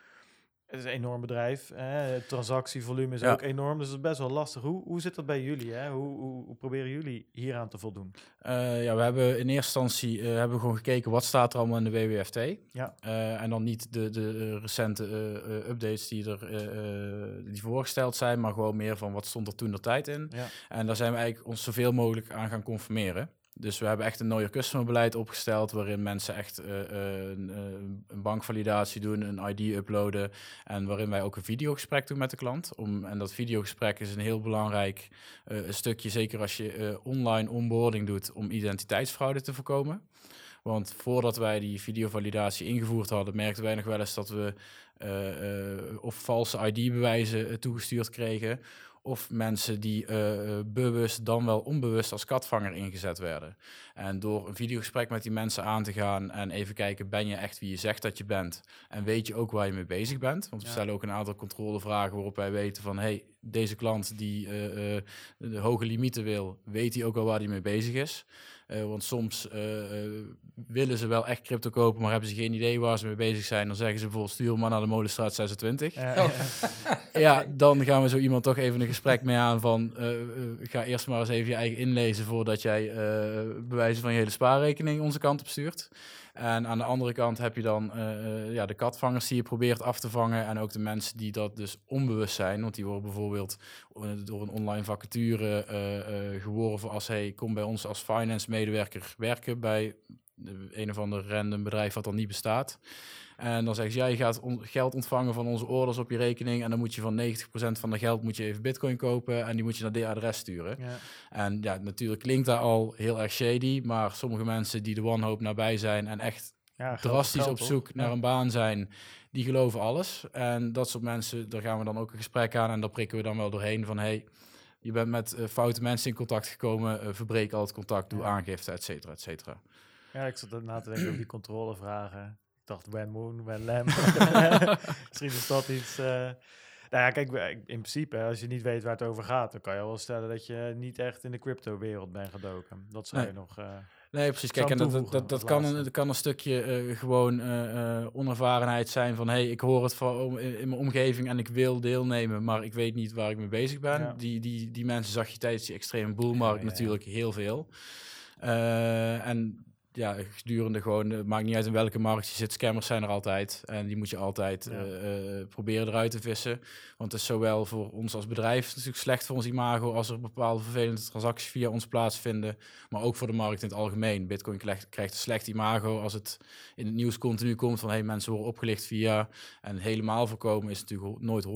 het is een enorm bedrijf. Hè? Het transactievolume is ook enorm, dus het is best wel lastig. Hoe, hoe zit dat bij jullie? Hè? Hoe, hoe, hoe proberen jullie hieraan te voldoen? Uh, ja, we hebben in eerste instantie uh, hebben we gewoon gekeken wat staat er allemaal in de WWFT. Ja. Uh, en dan niet de, de recente updates die er die voorgesteld zijn, maar gewoon meer van wat stond er toen de tijd in. Ja. En daar zijn we eigenlijk ons zoveel mogelijk aan gaan conformeren. Dus we hebben echt een nooier customerbeleid opgesteld, waarin mensen echt uh, een, een, bankvalidatie doen, een ID uploaden en waarin wij ook een videogesprek doen met de klant. Om, en dat videogesprek is een heel belangrijk stukje, zeker als je online onboarding doet, om identiteitsfraude te voorkomen. Want voordat wij die videovalidatie ingevoerd hadden, merkten wij nog wel eens dat we of valse ID-bewijzen toegestuurd kregen of mensen die uh, bewust dan wel onbewust als katvanger ingezet werden. En door een videogesprek met die mensen aan te gaan en even kijken, ben je echt wie je zegt dat je bent? En weet je ook waar je mee bezig bent? Want we stellen ook een aantal controlevragen waarop wij weten van, hey, deze klant die uh, de hoge limieten wil, weet hij ook al waar hij mee bezig is? Uh, want soms uh, willen ze wel echt crypto kopen, maar hebben ze geen idee waar ze mee bezig zijn. Dan zeggen ze bijvoorbeeld, stuur maar naar de Molenstraat 26. Ja, ja, dan gaan we zo iemand toch even een gesprek mee aan van... ga eerst maar eens even je eigen inlezen voordat jij bewijzen van je hele spaarrekening onze kant op stuurt. En aan de andere kant heb je dan uh, ja, de katvangers die je probeert af te vangen. En ook de mensen die dat dus onbewust zijn. Want die worden bijvoorbeeld eh, door een online vacature geworven als... hey, kom bij ons als finance medewerker werken bij een of ander random bedrijf wat dan niet bestaat. En dan zeggen ze, ja, je gaat geld ontvangen van onze orders op je rekening. En dan moet je van 90% van de geld moet je even bitcoin kopen. En die moet je naar dit adres sturen. Ja. En ja, natuurlijk klinkt dat al heel erg shady. Maar sommige mensen die de wanhoop nabij zijn en echt ja, drastisch op zoek naar een baan zijn, die geloven alles. En dat soort mensen, daar gaan we dan ook een gesprek aan. En daar prikken we dan wel doorheen van, hey, je bent met uh, foute mensen in contact gekomen. Uh, verbreek al het contact, doe aangifte, et cetera, et cetera. Ja, ik zat na te denken over die controlevragen dacht When Moon, When Lamb. Misschien is dat iets... Uh... Nou ja, kijk, in principe, als je niet weet waar het over gaat, dan kan je wel stellen dat je niet echt in de crypto-wereld bent gedoken. Dat zou je nog. Uh, nee, precies. Kijk, en dat, dat, dat, kan, een, dat kan een stukje uh, gewoon uh, onervarenheid zijn van hey, ik hoor het van in, in, mijn omgeving en ik wil deelnemen, maar ik weet niet waar ik mee bezig ben. Ja. Die, die, die mensen zag je tijdens die extreme boelmarkt ja, natuurlijk heel veel. en ja, gedurende gewoon, het maakt niet uit in welke markt je zit, scammers zijn er altijd. En die moet je altijd ja. uh, proberen eruit te vissen. Want het is zowel voor ons als bedrijf natuurlijk slecht voor ons imago als er bepaalde vervelende transacties via ons plaatsvinden. Maar ook voor de markt in het algemeen. Bitcoin krijgt, krijgt een slecht imago als het in het nieuws continu komt van hey, mensen worden opgelicht via. En helemaal voorkomen is natuurlijk nooit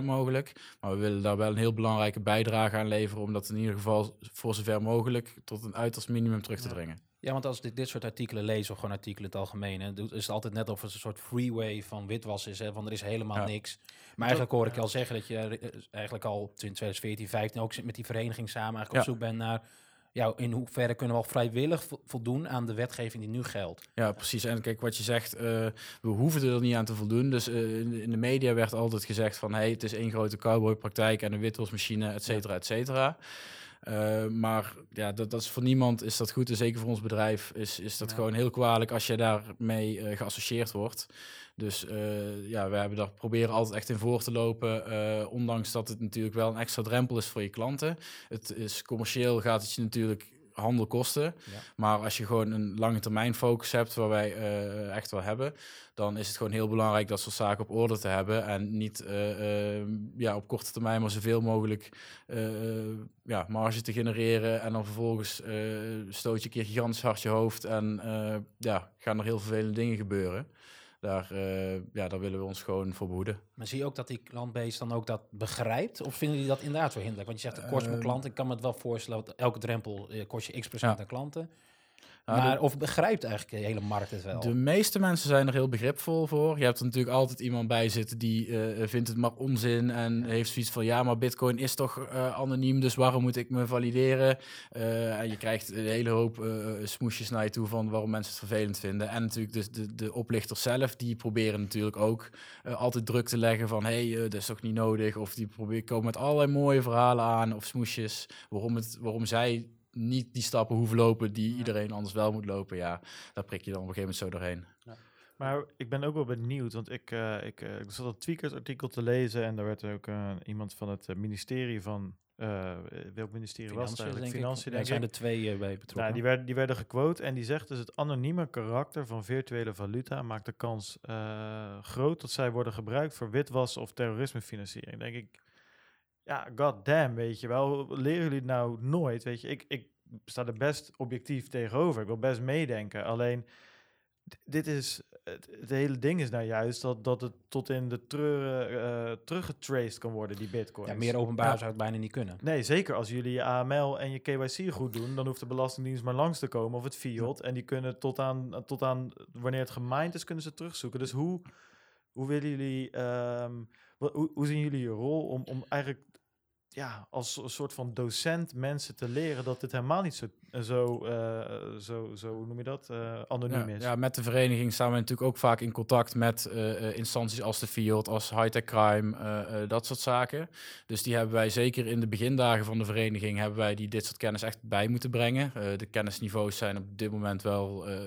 100% mogelijk. Maar we willen daar wel een heel belangrijke bijdrage aan leveren om dat in ieder geval voor zover mogelijk tot een uiterst minimum terug te dringen. Ja, want als ik dit, dit soort artikelen lees, of gewoon artikelen in het algemeen, hè, is het altijd net of het een soort freeway van witwas is, hè, van er is helemaal Ja. niks. Maar eigenlijk hoor ik je al zeggen dat je eh, eigenlijk al in 2014, 15 ook zit met die vereniging samen eigenlijk Ja. op zoek bent naar, ja, in hoeverre kunnen we al vrijwillig vo- voldoen aan de wetgeving die nu geldt. Ja, precies. En kijk, wat je zegt, eh, we hoeven er niet aan te voldoen. Dus eh, in, de- in de media werd altijd gezegd van... hey, het is één grote cowboypraktijk en een witwasmachine, et cetera, et cetera. Eh, maar ja, dat, dat is voor niemand is dat goed. En zeker voor ons bedrijf is, is dat Ja. gewoon heel kwalijk als je daarmee eh geassocieerd wordt. Dus eh, ja, we hebben daar proberen altijd echt in voor te lopen. ondanks dat het natuurlijk wel een extra drempel is voor je klanten. Het is commercieel gaat het je natuurlijk handel kosten. Ja. Maar als je gewoon een lange termijn focus hebt, waar wij eh, echt wel hebben, dan is het gewoon heel belangrijk dat soort zaken op orde te hebben. En niet eh, eh, ja, op korte termijn maar zoveel mogelijk ja, marge te genereren. En dan vervolgens stoot je een keer gigantisch hard je hoofd. En ja, gaan er heel vervelende dingen gebeuren. Daar, eh, ja, daar willen we ons gewoon voor behoeden. Maar zie je ook dat die klantbase dan ook dat begrijpt? Of vinden die dat inderdaad wel hinderlijk? Want je zegt, het kost mijn Ehm. klant. Ik kan me het wel voorstellen, want elke drempel eh, kost je x procent Ja. aan klanten. Ja, maar de- of begrijpt eigenlijk de hele markt het wel? De meeste mensen zijn er heel begripvol voor. Je hebt er natuurlijk altijd iemand bij zitten die eh, vindt het maar onzin en heeft zoiets van ja, maar Bitcoin is toch eh, anoniem, dus waarom moet ik me valideren? Eh, en je krijgt een hele hoop smoesjes naar je toe van waarom mensen het vervelend vinden. En natuurlijk dus de, de oplichters zelf, die proberen natuurlijk ook altijd druk te leggen van hé, hey, dat is toch niet nodig? Of die proberen komen met allerlei mooie verhalen aan of smoesjes waarom, het, waarom zij niet die stappen hoeven lopen die iedereen anders wel moet lopen. Ja, daar prik je dan op een gegeven moment zo doorheen. Maar ik ben ook wel benieuwd, want ik, eh, ik, eh, ik zat dat Tweakers artikel te lezen en daar werd ook eh, iemand van het ministerie van, eh, welk ministerie was het Financiën, eigenlijk? denk ik. Financiën, Ja, denk er zijn ik. er twee bij betrokken. Nou, die, werd, die werden gequote en die zegt dus het anonieme karakter van virtuele valuta maakt de kans eh, groot dat zij worden gebruikt voor witwas of terrorismefinanciering. Denk ik, ja, god damn, weet je wel. Leren jullie het nou nooit? Weet je, ik, ik sta er best objectief tegenover. Ik wil best meedenken. Alleen, dit is, het, het hele ding is nou juist dat, dat het tot in de treuren eh teruggetraced kan worden, die bitcoins. ja, meer openbaar Ja. zou het bijna niet kunnen. Nee, zeker als jullie je AML en je KYC goed doen, dan hoeft de Belastingdienst maar langs te komen of het fiat. En die kunnen tot aan, tot aan wanneer het gemined is, kunnen ze terugzoeken. Dus hoe, hoe willen jullie, ehm, hoe, hoe zien jullie je rol om, om eigenlijk ja, als een soort van docent mensen te leren dat dit helemaal niet zo, zo, eh, zo, zo hoe noem je dat, eh, anoniem Ja, is? ja, met de vereniging staan we natuurlijk ook vaak in contact met eh, eh, instanties als de Field, als Hightech Crime, eh, eh, dat soort zaken. Dus die hebben wij zeker in de begindagen van de vereniging, hebben wij die dit soort kennis echt bij moeten brengen. Eh, de kennisniveaus zijn op dit moment wel eh,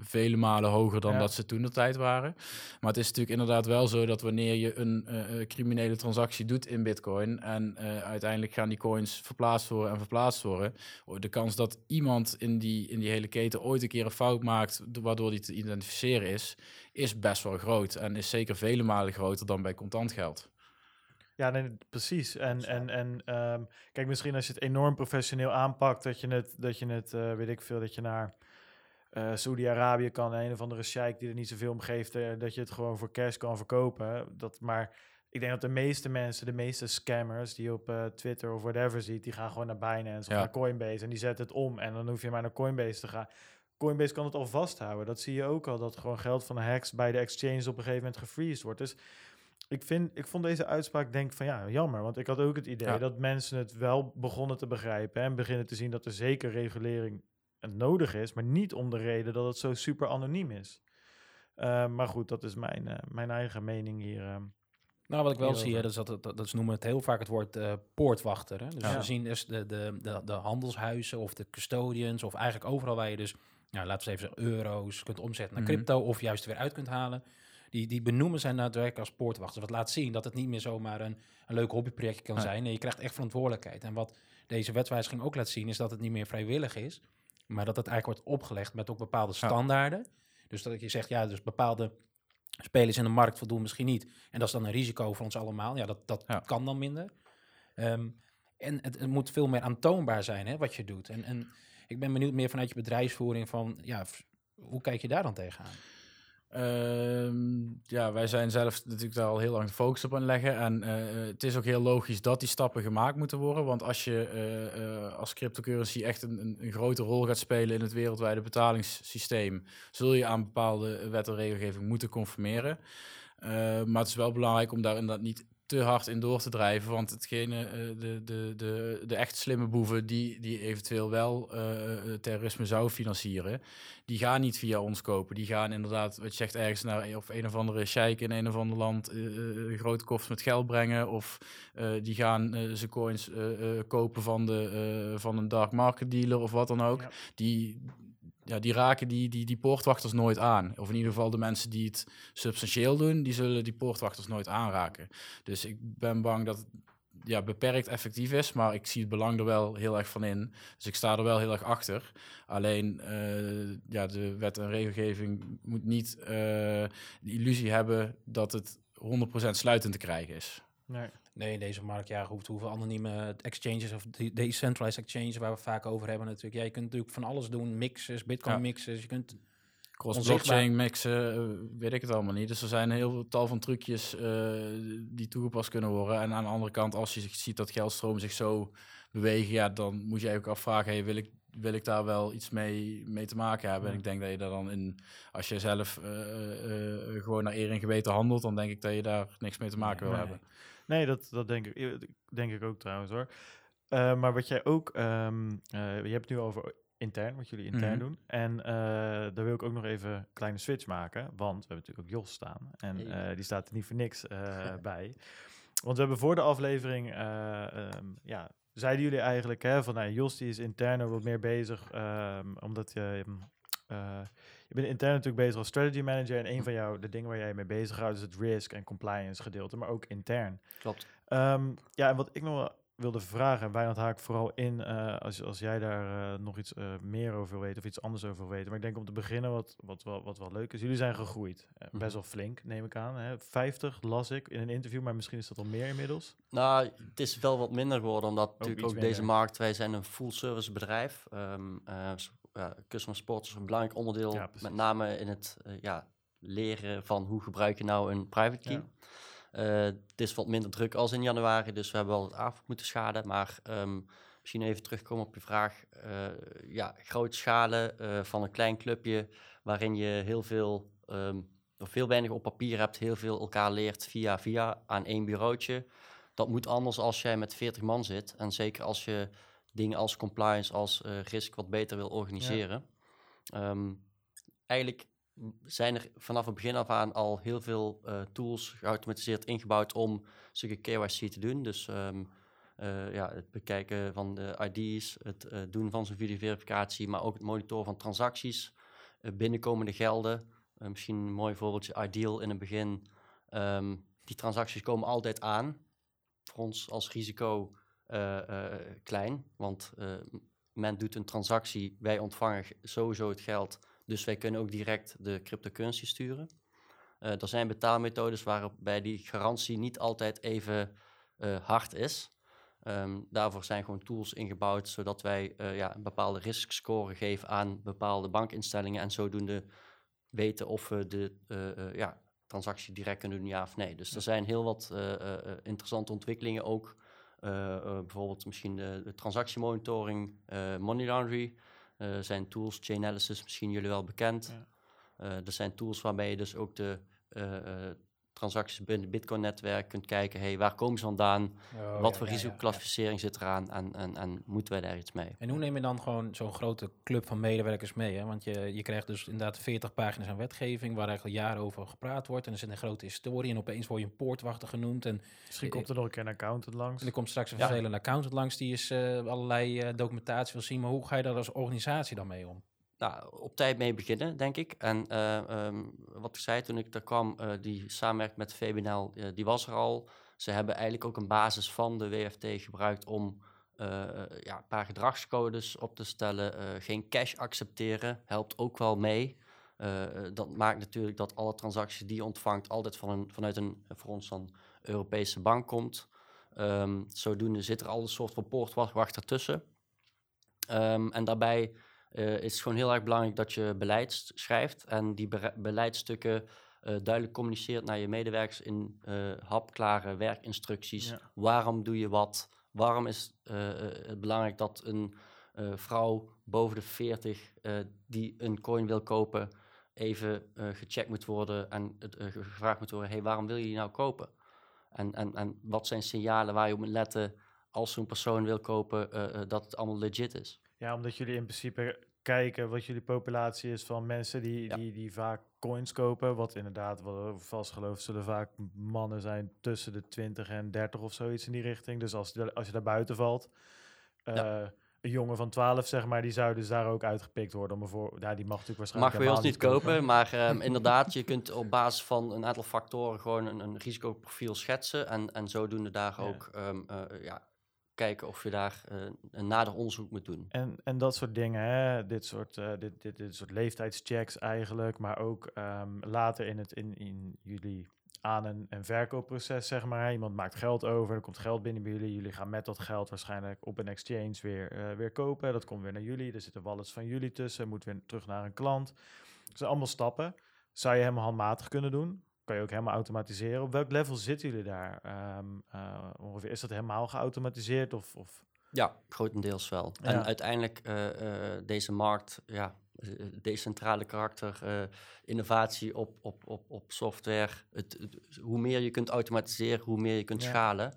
vele malen hoger dan Ja. dat ze toen de tijd waren. Maar het is natuurlijk inderdaad wel zo dat wanneer je een eh, eh, criminele transactie doet in Bitcoin en eh, uiteindelijk gaan die coins verplaatst worden en verplaatst worden, oh, de kans dat iemand in die, in die hele keten ooit een keer een fout maakt, waardoor die te identificeren is, is best wel groot. En is zeker vele malen groter dan bij contant geld. Ja, nee, precies. En, en, en ehm, kijk, misschien als je het enorm professioneel aanpakt, dat je het, dat je het eh, weet ik veel, dat je naar eh Saudi-Arabië kan, een of andere sheik die er niet zoveel om geeft, eh, dat je het gewoon voor cash kan verkopen. Dat, maar ik denk dat de meeste mensen, de meeste scammers die je op eh, Twitter of whatever ziet, die gaan gewoon naar Binance of naar Coinbase en die zetten het om en dan hoef je maar naar Coinbase te gaan. Coinbase kan het al vasthouden. Dat zie je ook al, dat gewoon geld van de hacks bij de exchange op een gegeven moment gefreezed wordt. Dus ik, vind, ik vond deze uitspraak, denk van ja, jammer. Want ik had ook het idee Ja. dat mensen het wel begonnen te begrijpen. En beginnen te zien dat er zeker regulering nodig is. Maar niet om de reden dat het zo super anoniem is. Eh, maar goed, dat is mijn, eh, mijn eigen mening hier. ehm. Nou, wat ik wel zie, hè, dat, is dat, dat, noemen het heel vaak het woord eh, poortwachter. Hè? Dus Ja. we zien dus de, de, de, de handelshuizen of de custodians of eigenlijk overal waar je dus, nou, laten we even zeggen, euro's kunt omzetten naar Mhm. crypto of juist weer uit kunt halen. Die, die benoemen zijn daadwerkelijk als poortwachter. Wat laat zien dat het niet meer zomaar een, een leuk hobbyprojectje kan zijn. Nee, je krijgt echt verantwoordelijkheid. En wat deze wetswijziging ook laat zien, is dat het niet meer vrijwillig is, maar dat het eigenlijk wordt opgelegd met ook bepaalde Ja. standaarden. Dus dat je zegt, ja, dus bepaalde spelers in de markt voldoen misschien niet. En dat is dan een risico voor ons allemaal. Ja, dat, dat Ja. kan dan minder. Ehm, en het, het moet veel meer aantoonbaar zijn, hè, wat je doet. En, en ik ben benieuwd meer vanuit je bedrijfsvoering van, ja, hoe kijk je daar dan tegenaan? Ehm, ja, wij zijn zelf natuurlijk daar al heel lang de focus op aan leggen. En eh, het is ook heel logisch dat die stappen gemaakt moeten worden. Want als je eh, eh, als cryptocurrency echt een, een, grote rol gaat spelen in het wereldwijde betalingssysteem, zul je aan bepaalde wet en regelgeving moeten conformeren. Maar het is wel belangrijk om daar inderdaad niet te hard in door te drijven. Want hetgene, uh, de, de, de, de echt slimme boeven die, die eventueel wel uh, terrorisme zou financieren, die gaan niet via ons kopen. Die gaan inderdaad, wat je zegt, ergens naar of een of andere sheik in een of ander land uh, grote met geld brengen. Of die gaan zijn coins kopen van, de, van een dark market dealer of wat dan ook. Ja. Die, ja, die raken die, die, die poortwachters nooit aan. Of in ieder geval de mensen die het substantieel doen, die zullen die poortwachters nooit aanraken. Dus ik ben bang dat het ja, beperkt effectief is, maar ik zie het belang er wel heel erg van in. Dus ik sta er wel heel erg achter. Alleen uh, ja, de wet en regelgeving moet niet uh, de illusie hebben dat het 100% sluitend te krijgen is. Nee. Nee, in deze markt, ja, hoeft hoeveel anonieme exchanges of decentralized exchanges waar we vaak over hebben natuurlijk. Ja, je kunt natuurlijk van alles doen, mixes, bitcoin mixes, je kunt cross-blockchain mixen, weet ik het allemaal niet. Dus er zijn heel veel tal van trucjes uh, die toegepast kunnen worden. En aan de andere kant, als je ziet dat geldstromen zich zo bewegen, ja, dan moet je ook afvragen, hey, wil ik wil ik daar wel iets mee, mee te maken hebben. Ja. En ik denk dat je daar dan in, als je zelf uh, uh, gewoon naar eer en geweten handelt, dan denk ik dat je daar niks mee te maken nee, wil hebben. Nee, dat, dat denk, ik, denk ik ook trouwens hoor. Uh, maar wat jij ook, um, je hebt het nu over intern, wat jullie intern mm -hmm. doen. En daar wil ik ook nog even een kleine switch maken, want we hebben natuurlijk ook Jos staan. En hey. die staat er niet voor niks bij. Want we hebben voor de aflevering, um, ja, zeiden jullie eigenlijk hè, van nou, Jos die is intern wat meer bezig, um, omdat je, je bent intern natuurlijk bezig als strategy manager en een van jou, de dingen waar jij mee bezig houdt is het risk en compliance gedeelte, maar ook intern. Klopt. Um, ja, en wat ik nog wilde vragen, en Wijnand haak vooral in uh, als, als jij daar uh, nog iets uh, meer over weten of iets anders over weten. Maar ik denk om te beginnen wat, wat, wel, wat wel leuk is. Jullie zijn gegroeid. -hmm. Best wel flink, neem ik aan. Hè? 50 las ik in een interview, maar misschien is dat al meer inmiddels. Nou, het is wel wat minder geworden, omdat ook natuurlijk ook minder. deze markt, wij zijn een full service bedrijf. Um, customer support is een belangrijk onderdeel, ja, met name in het ja, leren van hoe gebruik je nou een private key. Ja. Uh, het is wat minder druk als in januari, dus we hebben wel het af moeten schaden. Maar um, misschien even terugkomen op je vraag. Uh, ja, grote schalen uh, van een klein clubje waarin je heel veel, um, of veel weinig op papier hebt, heel veel elkaar leert via via aan één bureautje. Dat moet anders als jij met 40 man zit. En zeker als je dingen als compliance, als risk wat beter wil organiseren. Ja. Um, eigenlijk zijn er vanaf het begin af aan al heel veel uh, tools geautomatiseerd ingebouwd om zulke KYC te doen. Dus um, uh, ja, het bekijken van de ID's, het uh, doen van zijn videoverificatie, maar ook het monitoren van transacties, binnenkomende gelden. misschien een mooi voorbeeldje, Ideal in het begin. Um, die transacties komen altijd aan. Voor ons als risico klein, want men doet een transactie, wij ontvangen sowieso het geld dus wij kunnen ook direct de cryptocurrency sturen. Uh, er zijn betaalmethodes waarbij die garantie niet altijd even uh, hard is. Um, daarvoor zijn gewoon tools ingebouwd, zodat wij uh, ja, een bepaalde riskscore geven aan bepaalde bankinstellingen en zodoende weten of we de ja, transactie direct kunnen doen, ja of nee. Dus er zijn heel wat interessante ontwikkelingen ook. Bijvoorbeeld misschien de, transactiemonitoring, money laundry. Zijn tools, Chainalysis, misschien jullie wel bekend. Ja. Er zijn tools waarmee je dus ook de transacties binnen het Bitcoin-netwerk kunt kijken. Hey, waar komen ze vandaan? Oh, Wat ja, voor risicoclassificering ja, zit eraan? En, en, en moeten wij daar iets mee? En hoe neem je dan gewoon zo'n grote club van medewerkers mee? Hè? Want je, je krijgt dus inderdaad 40 pagina's aan wetgeving waar eigenlijk al jaren over gepraat wordt. En er zit een grote historie en opeens word je een poortwachter genoemd. En Misschien komt er nog een keer een accountant langs. En er komt straks een vervelende accountant langs die is uh, allerlei uh, documentatie wil zien. Maar hoe ga je daar als organisatie dan mee om? Nou, op tijd mee beginnen, denk ik. En uh, um, wat ik zei toen ik er kwam, uh, die samenwerking met VBNL, uh, die was er al. Ze hebben eigenlijk ook een basis van de WFT gebruikt om ja, een paar gedragscodes op te stellen. geen cash accepteren helpt ook wel mee. dat maakt natuurlijk dat alle transacties die je ontvangt altijd van een, vanuit een, voor ons dan, Europese bank komt. Um, zodoende zit er al een soort van poortwacht ertussen. Um, en daarbij eh, is gewoon heel erg belangrijk dat je beleid schrijft en die beleidsstukken eh, duidelijk communiceert naar je medewerkers in eh, hapklare werkinstructies. Ja. Waarom doe je wat? Waarom is het belangrijk dat een vrouw boven de 40 eh, die een coin wil kopen, even gecheckt moet worden en gevraagd moet worden: hey, waarom wil je die nou kopen? En, en, en wat zijn signalen waar je op moet letten als zo'n persoon wil kopen, dat het allemaal legit is? Ja, omdat jullie in principe kijken wat jullie populatie is van mensen die, Ja. die, die vaak coins kopen. Wat inderdaad, wat vast geloof, zullen vaak mannen zijn tussen de 20 en 30 of zoiets in die richting. Dus als, als je daar buiten valt, eh, een jongen van 12 zeg maar, die zou dus daar ook uitgepikt worden. Om ervoor, ja, die mag natuurlijk waarschijnlijk Mag bij ons niet kopen, maar ehm, inderdaad, je kunt op basis van een aantal factoren gewoon een, een risicoprofiel schetsen. En, en zodoende daar Ja. ook ehm, eh, ja, kijken of je daar eh, een nader onderzoek moet doen. En, en dat soort dingen, hè? Dit, soort, eh, dit, dit, dit soort leeftijdschecks eigenlijk, maar ook ehm, later in, het, in, in jullie aan- en, verkoopproces, zeg maar. Iemand maakt geld over, er komt geld binnen bij jullie. Jullie gaan met dat geld waarschijnlijk op een exchange weer, eh, weer kopen. Dat komt weer naar jullie, er zitten wallets van jullie tussen, moet weer terug naar een klant. Dat zijn allemaal stappen. Zou je helemaal handmatig kunnen doen? Kan je ook helemaal automatiseren? Op welk level zitten jullie daar? Ehm, eh, ongeveer, is dat helemaal geautomatiseerd of... of Ja, grotendeels wel. Ja. En uiteindelijk eh, eh, deze markt, ja, decentrale karakter, innovatie op, op, op, op software. Het, het- hoe meer je kunt automatiseren, hoe meer je kunt Ja. schalen.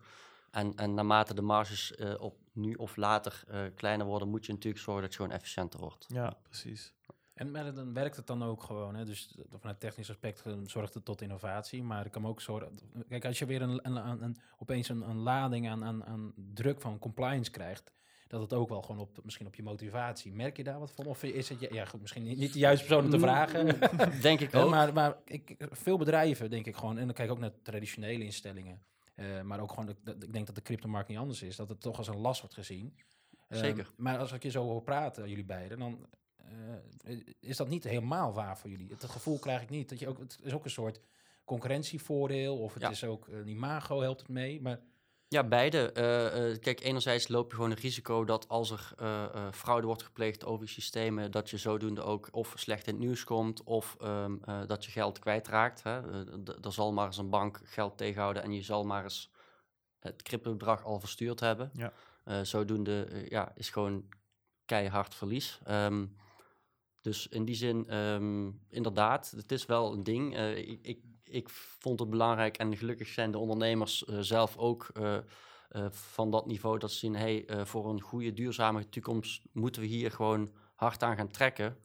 En, en naarmate de marges op nu of later kleiner worden, moet je natuurlijk zorgen dat je gewoon efficiënter wordt. ja, precies. En maar dan werkt het dan ook gewoon. Hè? Dus eh, vanuit technisch aspect eh, zorgt het tot innovatie. Maar ik kan ook zorgen. Kijk, als je weer een, een, een, een- opeens een, een lading aan, aan, aan druk van compliance krijgt. Dat het ook wel gewoon op, misschien op je motivatie. Merk je daar wat van? Of is het, ja, ja goed, misschien niet, de juiste persoon om te vragen. Denk ik Hè, ook. maar maar ik, veel bedrijven, denk ik gewoon, en dan kijk ik ook naar traditionele instellingen. eh, maar ook gewoon, dat- ik denk dat de cryptomarkt niet anders is. Dat het toch als een last wordt gezien. Zeker. maar als ik je zo hoor praten, jullie beiden, dan eh, is dat niet helemaal waar voor jullie. Het gevoel krijg ik niet. Dat je ook, het is ook een soort concurrentievoordeel. Of het Ja. is ook een imago helpt het mee. Maar Ja, beide. Eh, eh, kijk, enerzijds loop je gewoon het risico dat als er eh, eh, fraude wordt gepleegd over je systemen, dat je zodoende ook of slecht in het nieuws komt of ehm, eh, dat je geld kwijtraakt. Hè. Eh, er zal maar eens een bank geld tegenhouden en je zal maar eens het cryptobedrag al verstuurd hebben. Ja. Eh, zodoende eh, ja, is gewoon keihard verlies. Ehm, dus in die zin, ehm, inderdaad, het is wel een ding. Eh, ik, ik, ik vond het belangrijk en gelukkig zijn de ondernemers eh, zelf ook eh, van dat niveau dat ze zien, hey, voor een goede, duurzame toekomst moeten we hier gewoon hard aan gaan trekken.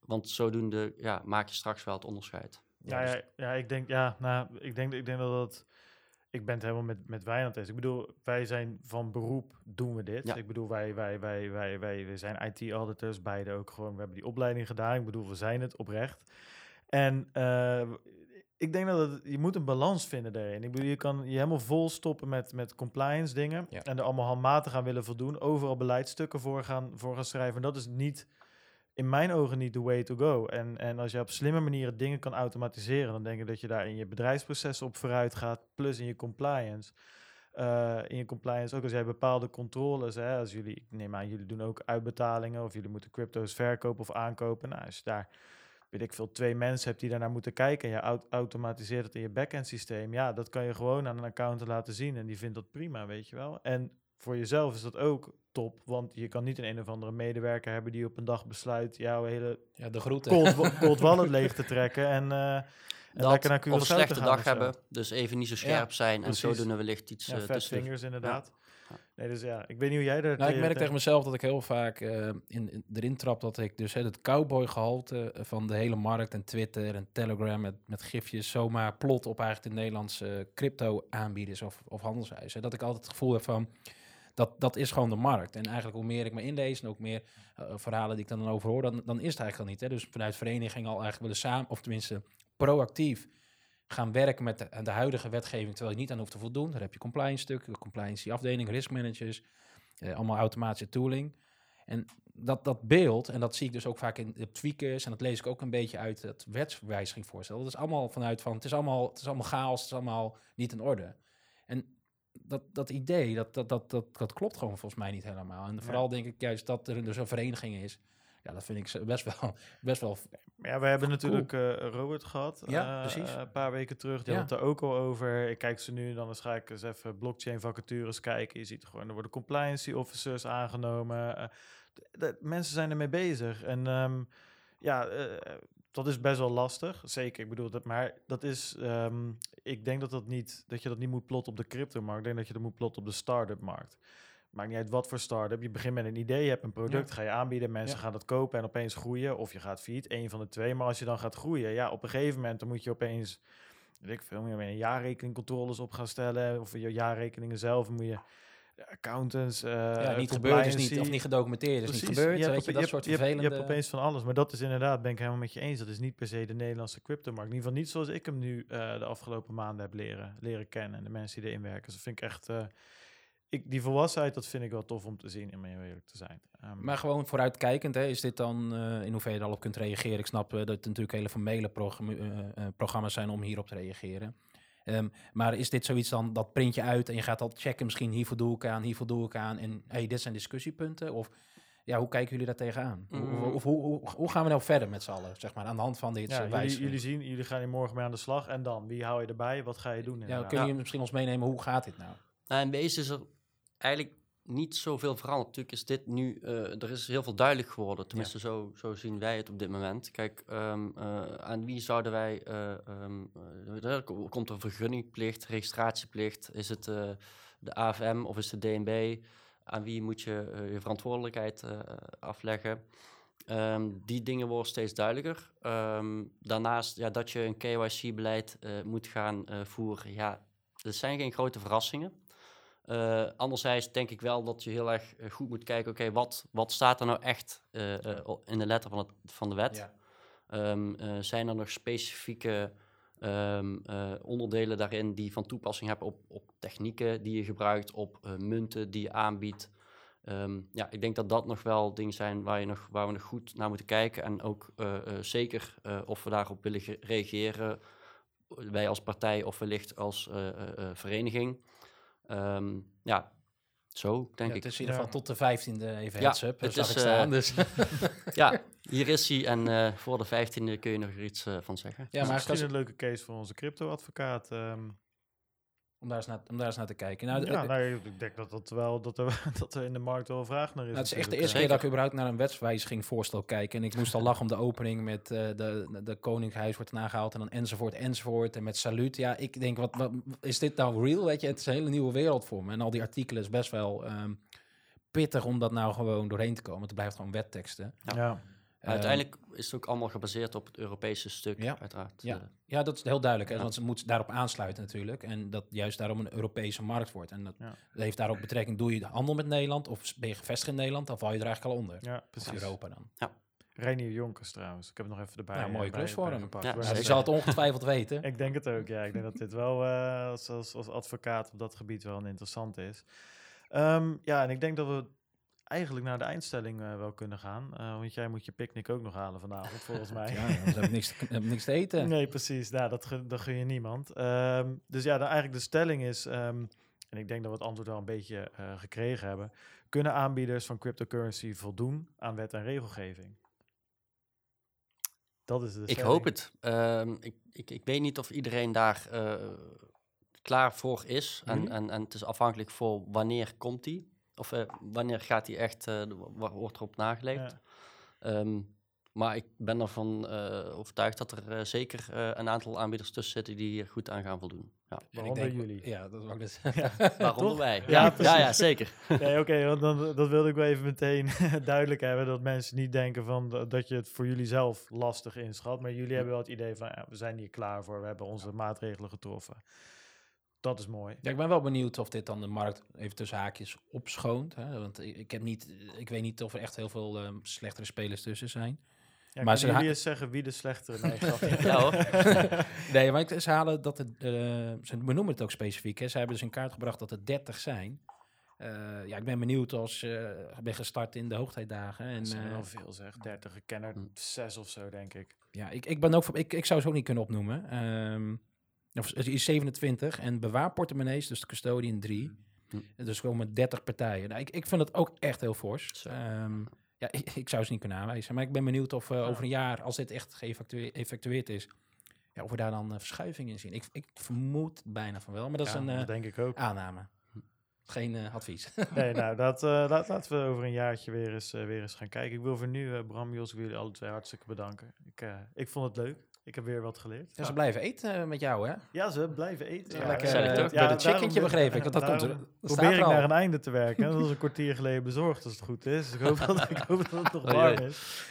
Want zodoende ja, maak je straks wel het onderscheid. Ja, dus- ja, ja, ik denk, ja, nou, ik denk, ik denk dat dat. Ik ben het helemaal met, met Wijnand eens. Ik bedoel, wij zijn van beroep, doen we dit. Ja. Ik bedoel, wij, wij, wij, wij, wij, wij zijn IT-auditors, beide ook gewoon. We hebben die opleiding gedaan. Ik bedoel, we zijn het oprecht. En eh, ik denk dat het, je moet een balans vinden daarin. Ik bedoel, je kan je helemaal vol stoppen met, met compliance dingen. Ja. En er allemaal handmatig aan willen voldoen. Overal beleidstukken voor gaan, voor gaan schrijven. En dat is niet in mijn ogen niet the way to go. En, en als je op slimme manieren dingen kan automatiseren, dan denk ik dat je daar in je bedrijfsprocessen op vooruit gaat, plus in je compliance. Eh, in je compliance, ook als jij bepaalde controles, hè, als jullie, ik neem aan, jullie doen ook uitbetalingen, of jullie moeten crypto's verkopen of aankopen. Nou, als je daar, weet ik veel, twee mensen hebt die daarnaar moeten kijken en je aut- automatiseert het in je backend systeem, ja, dat kan je gewoon aan een accountant laten zien en die vindt dat prima, weet je wel. En voor jezelf is dat ook top, want je kan niet een een of andere medewerker hebben die op een dag besluit jouw hele ja, de groeten. cold, cold wallet leeg te trekken en, eh en Dat, lekker naar of Curaçao een te slechte dag zo. hebben, dus even niet zo scherp zijn en precies. zodoende wellicht iets Ja, eh, fingers inderdaad. Ja. Nee, dus ja, ik weet niet hoe jij daar... Nou, ik merk tegen- mezelf dat ik heel vaak eh, in, in- erin trap dat ik dus hè, het cowboy gehalte van de hele markt en Twitter en Telegram met, met gifjes zomaar plot op eigenlijk de Nederlandse crypto aanbieders of, of handelshuizen. Dat ik altijd het gevoel heb van dat, dat is gewoon de markt. En eigenlijk hoe meer ik me inlees en ook meer eh, verhalen die ik dan over hoor, dan, dan is het eigenlijk al niet. Hè. Dus vanuit vereniging al eigenlijk willen samen, of tenminste proactief gaan werken met de, huidige wetgeving, terwijl je niet aan hoeft te voldoen. Daar heb je compliance stuk, compliance afdeling, risk managers, eh, allemaal automatische tooling. En dat, dat beeld, en dat zie ik dus ook vaak in de tweakers, en dat lees ik ook een beetje uit het wetswijzigingvoorstel. Dat is allemaal vanuit van, het is allemaal, het is allemaal chaos, het is allemaal niet in orde. En dat, dat idee, dat, dat, dat, dat, dat klopt gewoon volgens mij niet helemaal. En vooral denk ik juist dat er dus een vereniging is, Ja, dat vind ik best wel, best wel Ja, we hebben natuurlijk eh, Robert gehad. Ja, eh, precies. Een paar weken terug. Die Ja. had het er ook al over. Ik kijk ze nu en dan eens ga ik eens even blockchain vacatures kijken. Je ziet gewoon, er worden compliance officers aangenomen. Eh, de- de- mensen zijn ermee bezig. En ehm, ja, eh, dat is best wel lastig. Zeker, ik bedoel dat. Maar dat is, ehm, ik denk dat, dat, niet, dat je dat niet moet plotten op de crypto-markt. Ik denk dat je dat moet plotten op de start-up markt. Maakt niet uit wat voor start-up. Je begint met een idee, je hebt een product, ga je aanbieden, mensen Ja. gaan dat kopen en opeens groeien. Of je gaat failliet, één van de twee. Maar als je dan gaat groeien, ja, op een gegeven moment dan moet je opeens, weet ik veel, meer een jaarrekeningcontroles op gaan stellen. Of je jaarrekeningen zelf moet je accountants. eh ja, niet gebeurd is niet, of niet gedocumenteerd is Precies. niet gebeurd. Je hebt weet je, dat je soort hebt- je hebt- vervelende... Je hebt opeens van alles, maar dat is inderdaad, ben ik helemaal met je eens. Dat is niet per se de Nederlandse crypto-markt. In ieder geval niet zoals ik hem nu eh, de afgelopen maanden heb leren, leren kennen. En de mensen die erin werken. Dus dat vind ik echt... eh, ik, die volwassenheid, dat vind ik wel tof om te zien, om heel eerlijk te zijn. Ehm, Maar gewoon vooruitkijkend, hè, is dit dan eh, in hoeverre je er al op kunt reageren? Ik snap dat het natuurlijk hele formele eh, programma's zijn om hierop te reageren. Ehm, maar is dit zoiets dan, dat print je uit en je gaat al checken, misschien hiervoor doe ik aan, hiervoor doe ik aan. En hey, dit zijn discussiepunten? Of ja, hoe kijken jullie daar tegenaan? Hoe- Mm. Of, hoe, hoe, hoe gaan we nou verder met z'n allen, zeg maar, aan de hand van dit ja, jullie, zien, jullie gaan hier morgen mee aan de slag. En dan, wie hou je erbij? Wat ga je doen? Ja, kunnen jullie misschien ons meenemen, hoe gaat dit nou? Nou, in wezen is er eigenlijk niet zoveel veranderd. Natuurlijk is dit nu, eh, er is heel veel duidelijk geworden. Tenminste, zo, zo zien wij het op dit moment. Kijk, ehm, eh, aan wie zouden wij, eh, ehm, er ko- komt er vergunningplicht, registratieplicht? Is het de AFM of is het de DNB? Aan wie moet je je verantwoordelijkheid afleggen? Ehm, die dingen worden steeds duidelijker. Daarnaast ja, dat je een KYC-beleid moet gaan voeren. Ja, er zijn geen grote verrassingen. Eh, anderzijds denk ik wel dat je heel erg eh, goed moet kijken, oké, wat, wat staat er nou echt eh, in de letter van, het, van de wet? Ehm, eh, zijn er nog specifieke ehm, eh, onderdelen daarin die van toepassing hebben op, op technieken die je gebruikt, op munten die je aanbiedt? Ehm, ja, ik denk dat dat nog wel dingen zijn waar, je nog, waar we nog goed naar moeten kijken. En ook zeker of we daarop willen ge- reageren, wij als partij of wellicht als vereniging. Ehm, ja, zo denk Ja, ik. het is in ieder Ja. geval tot de 15e even Ja, heads up, het zag is, ik staan. eh, Dus. Ja, hier is hij en eh, voor de 15e kun je nog er iets eh, van zeggen. ja, maar is misschien een leuke case voor onze crypto-advocaat. ehm. Om, daar eens naar, om daar eens naar te kijken. Nou, ja, nou, ik denk dat, dat, wel, dat, er, dat er in de markt wel vraag naar is. Nou, het is echt de eerste keer dat ik überhaupt naar een wetswijziging voorstel kijk. En ik moest al lachen om de opening met eh, de, de, Koninkhuis wordt nagehaald en dan enzovoort enzovoort. En met saluut. Ja, ik denk, wat, wat is dit nou real? Weet je, het is een hele nieuwe wereld voor me. En al die artikelen is best wel ehm, pittig om dat nou gewoon doorheen te komen. Het blijft gewoon wetteksten. Ja. Uiteindelijk is het ook allemaal gebaseerd op het Europese stuk, Ja. uiteraard. Ja. Eh, Ja, dat is heel duidelijk. Hè, Ja. Want ze moet daarop aansluiten natuurlijk. En dat juist daarom een Europese markt wordt. En dat, Ja. heeft daar ook betrekking. Doe je de handel met Nederland of ben je gevestigd in Nederland? Dan val je er eigenlijk al onder. ja, Precies. Europa dan. Reinier Jonkers trouwens. Ik heb het nog even erbij. Ja, mooie eh, klus voor hem. gepakt. Ja, Ja, die zal het ongetwijfeld weten. Ik denk het ook, ja. Ik denk dat dit wel eh, als, als, als advocaat op dat gebied wel een interessant is. Ehm, ja, en ik denk dat we eigenlijk naar de eindstelling eh, wel kunnen gaan. Eh, want jij moet je picknick ook nog halen vanavond, volgens mij. Ja, dan heb ik niks, te- heb ik niks te eten. Nee, precies. Nou, dat, gun, dat gun je niemand. Ehm, dus ja, dan eigenlijk de stelling is, ehm, en ik denk dat we het antwoord wel een beetje eh, gekregen hebben, kunnen aanbieders van cryptocurrency voldoen aan wet en regelgeving? Dat is de Ik hoop het. Ehm, ik, ik, ik weet niet of iedereen daar eh, klaar voor is. En, Jullie? en, en het is afhankelijk voor wanneer komt die. Of eh, wanneer gaat die echt, eh, de- wa- wordt erop nageleefd. Ja. Ehm, maar ik ben ervan eh, overtuigd dat er zeker eh, een aantal aanbieders tussen zitten die hier goed aan gaan voldoen. Ja. Waaronder denk- jullie. Ja, dat wou ik dus. Waaronder wij. Ja, Ja, ja, precies. ja, zeker. Nee, oké, want dan, dat wilde ik wel even meteen duidelijk hebben. Dat mensen niet denken van, da- dat je het voor jullie zelf lastig inschat. Maar jullie hebben wel het idee van, ja, we zijn hier klaar voor. We hebben onze maatregelen getroffen. Dat is mooi. Ja, ik ben wel benieuwd of dit dan de markt even tussen haakjes opschoont. Hè? Want ik, ik, heb niet, ik weet niet of er echt heel veel ehm, slechtere spelers tussen zijn. Ja, Maar ze jullie eens zeggen wie de slechtere... Nee. Ja. Nee, maar ik, ze halen dat het, eh, ze benoemen het ook specifiek. Hè. Ze hebben dus in kaart gebracht dat er 30 zijn. Eh, ja, ik ben benieuwd als je uh, ben gestart in de hoogtijdagen. En, Dat zijn er eh, wel veel zeg. 30, ik ken er Hm. zes of zo, denk ik. ja, ik, ik ben ook voor, ik, ik zou ze ook niet kunnen opnoemen. Ehm of, het is 27 en bewaarportemonnees, dus de custodian 3. Hm. Dus gewoon met 30 partijen. Nou, ik, ik vind het ook echt heel fors. Ehm, Ja, ik, ik zou ze niet kunnen aanwijzen. Maar ik ben benieuwd of eh, over een jaar, als dit echt geëffectueerd is, ja, of we daar dan uh, verschuiving in zien. Ik, ik vermoed bijna van wel, maar dat Ja, is een dat eh, denk ik ook. aanname. Geen eh, advies. Nee, nou, dat, laat, laten we over een jaartje weer eens, weer eens gaan kijken. Ik wil voor nu, Bram, Jos, ik wil jullie alle twee hartstikke bedanken. Ik, ik vond het leuk. Ik heb weer wat geleerd. Ja, ze blijven eten eh, met jou, hè? Ja, ze blijven eten. Ja, Ja, lekker eh, toch? bij de daarom- chickentje begreep ik. Dat komt er. dat staat Probeer ik naar een einde te werken. Dat was een kwartier geleden bezorgd, als het goed is. Dus ik hoop dat, ik hoop dat het nog warm is.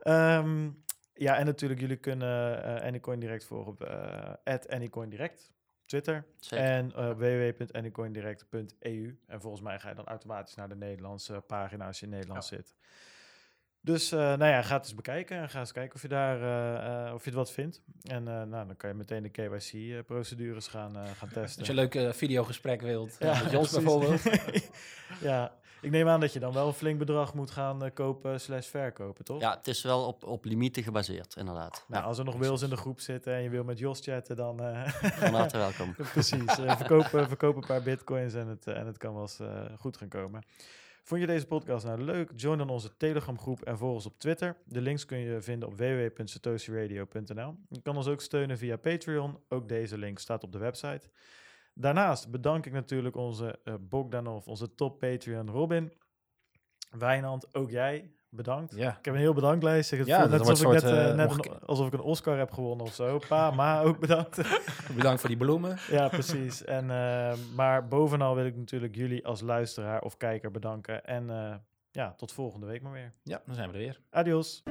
Ehm, ja, en natuurlijk, jullie kunnen eh Anycoin Direct volgen op eh Anycoin Direct, Twitter. Zeker. En uh, www.anycoindirect.eu. En volgens mij ga je dan automatisch naar de Nederlandse pagina als je in Nederland zit. Dus uh, nou ja, ga het eens bekijken en ga eens kijken of je daar uh, uh, of je het wat vindt. En uh, nou, dan kan je meteen de KYC-procedures gaan, uh, gaan testen. Als je een leuk uh, videogesprek wilt, ja, met Jos bijvoorbeeld. ja, ik neem aan dat je dan wel een flink bedrag moet gaan uh, kopen slash verkopen, toch? Ja, het is wel op, op limieten gebaseerd, inderdaad. Nou, ja, als er nog wils in de groep zitten en je wil met Jos chatten, dan... uh, Van harte welkom. Precies, uh, verkopen, verkopen een paar bitcoins en het, uh, en het kan wel eens uh, goed gaan komen. Vond je deze podcast nou leuk? Join dan onze Telegram groep en volg ons op Twitter. De links kun je vinden op www.satoshiradio.nl. Je kan ons ook steunen via Patreon. Ook deze link staat op de website. Daarnaast bedank ik natuurlijk onze uh, Bogdanov, onze top Patreon Robin. Wijnand, ook jij. Bedankt. Ja. Ik heb een heel bedanklijst. Ja, net alsof, soort, ik net, uh, uh, net een, alsof ik een Oscar heb gewonnen of zo. Pa, ma, ook bedankt. bedankt voor die bloemen. Ja, precies. En, uh, maar bovenal wil ik natuurlijk jullie als luisteraar of kijker bedanken. En uh, ja, tot volgende week maar weer. Ja, dan zijn we er weer. Adios.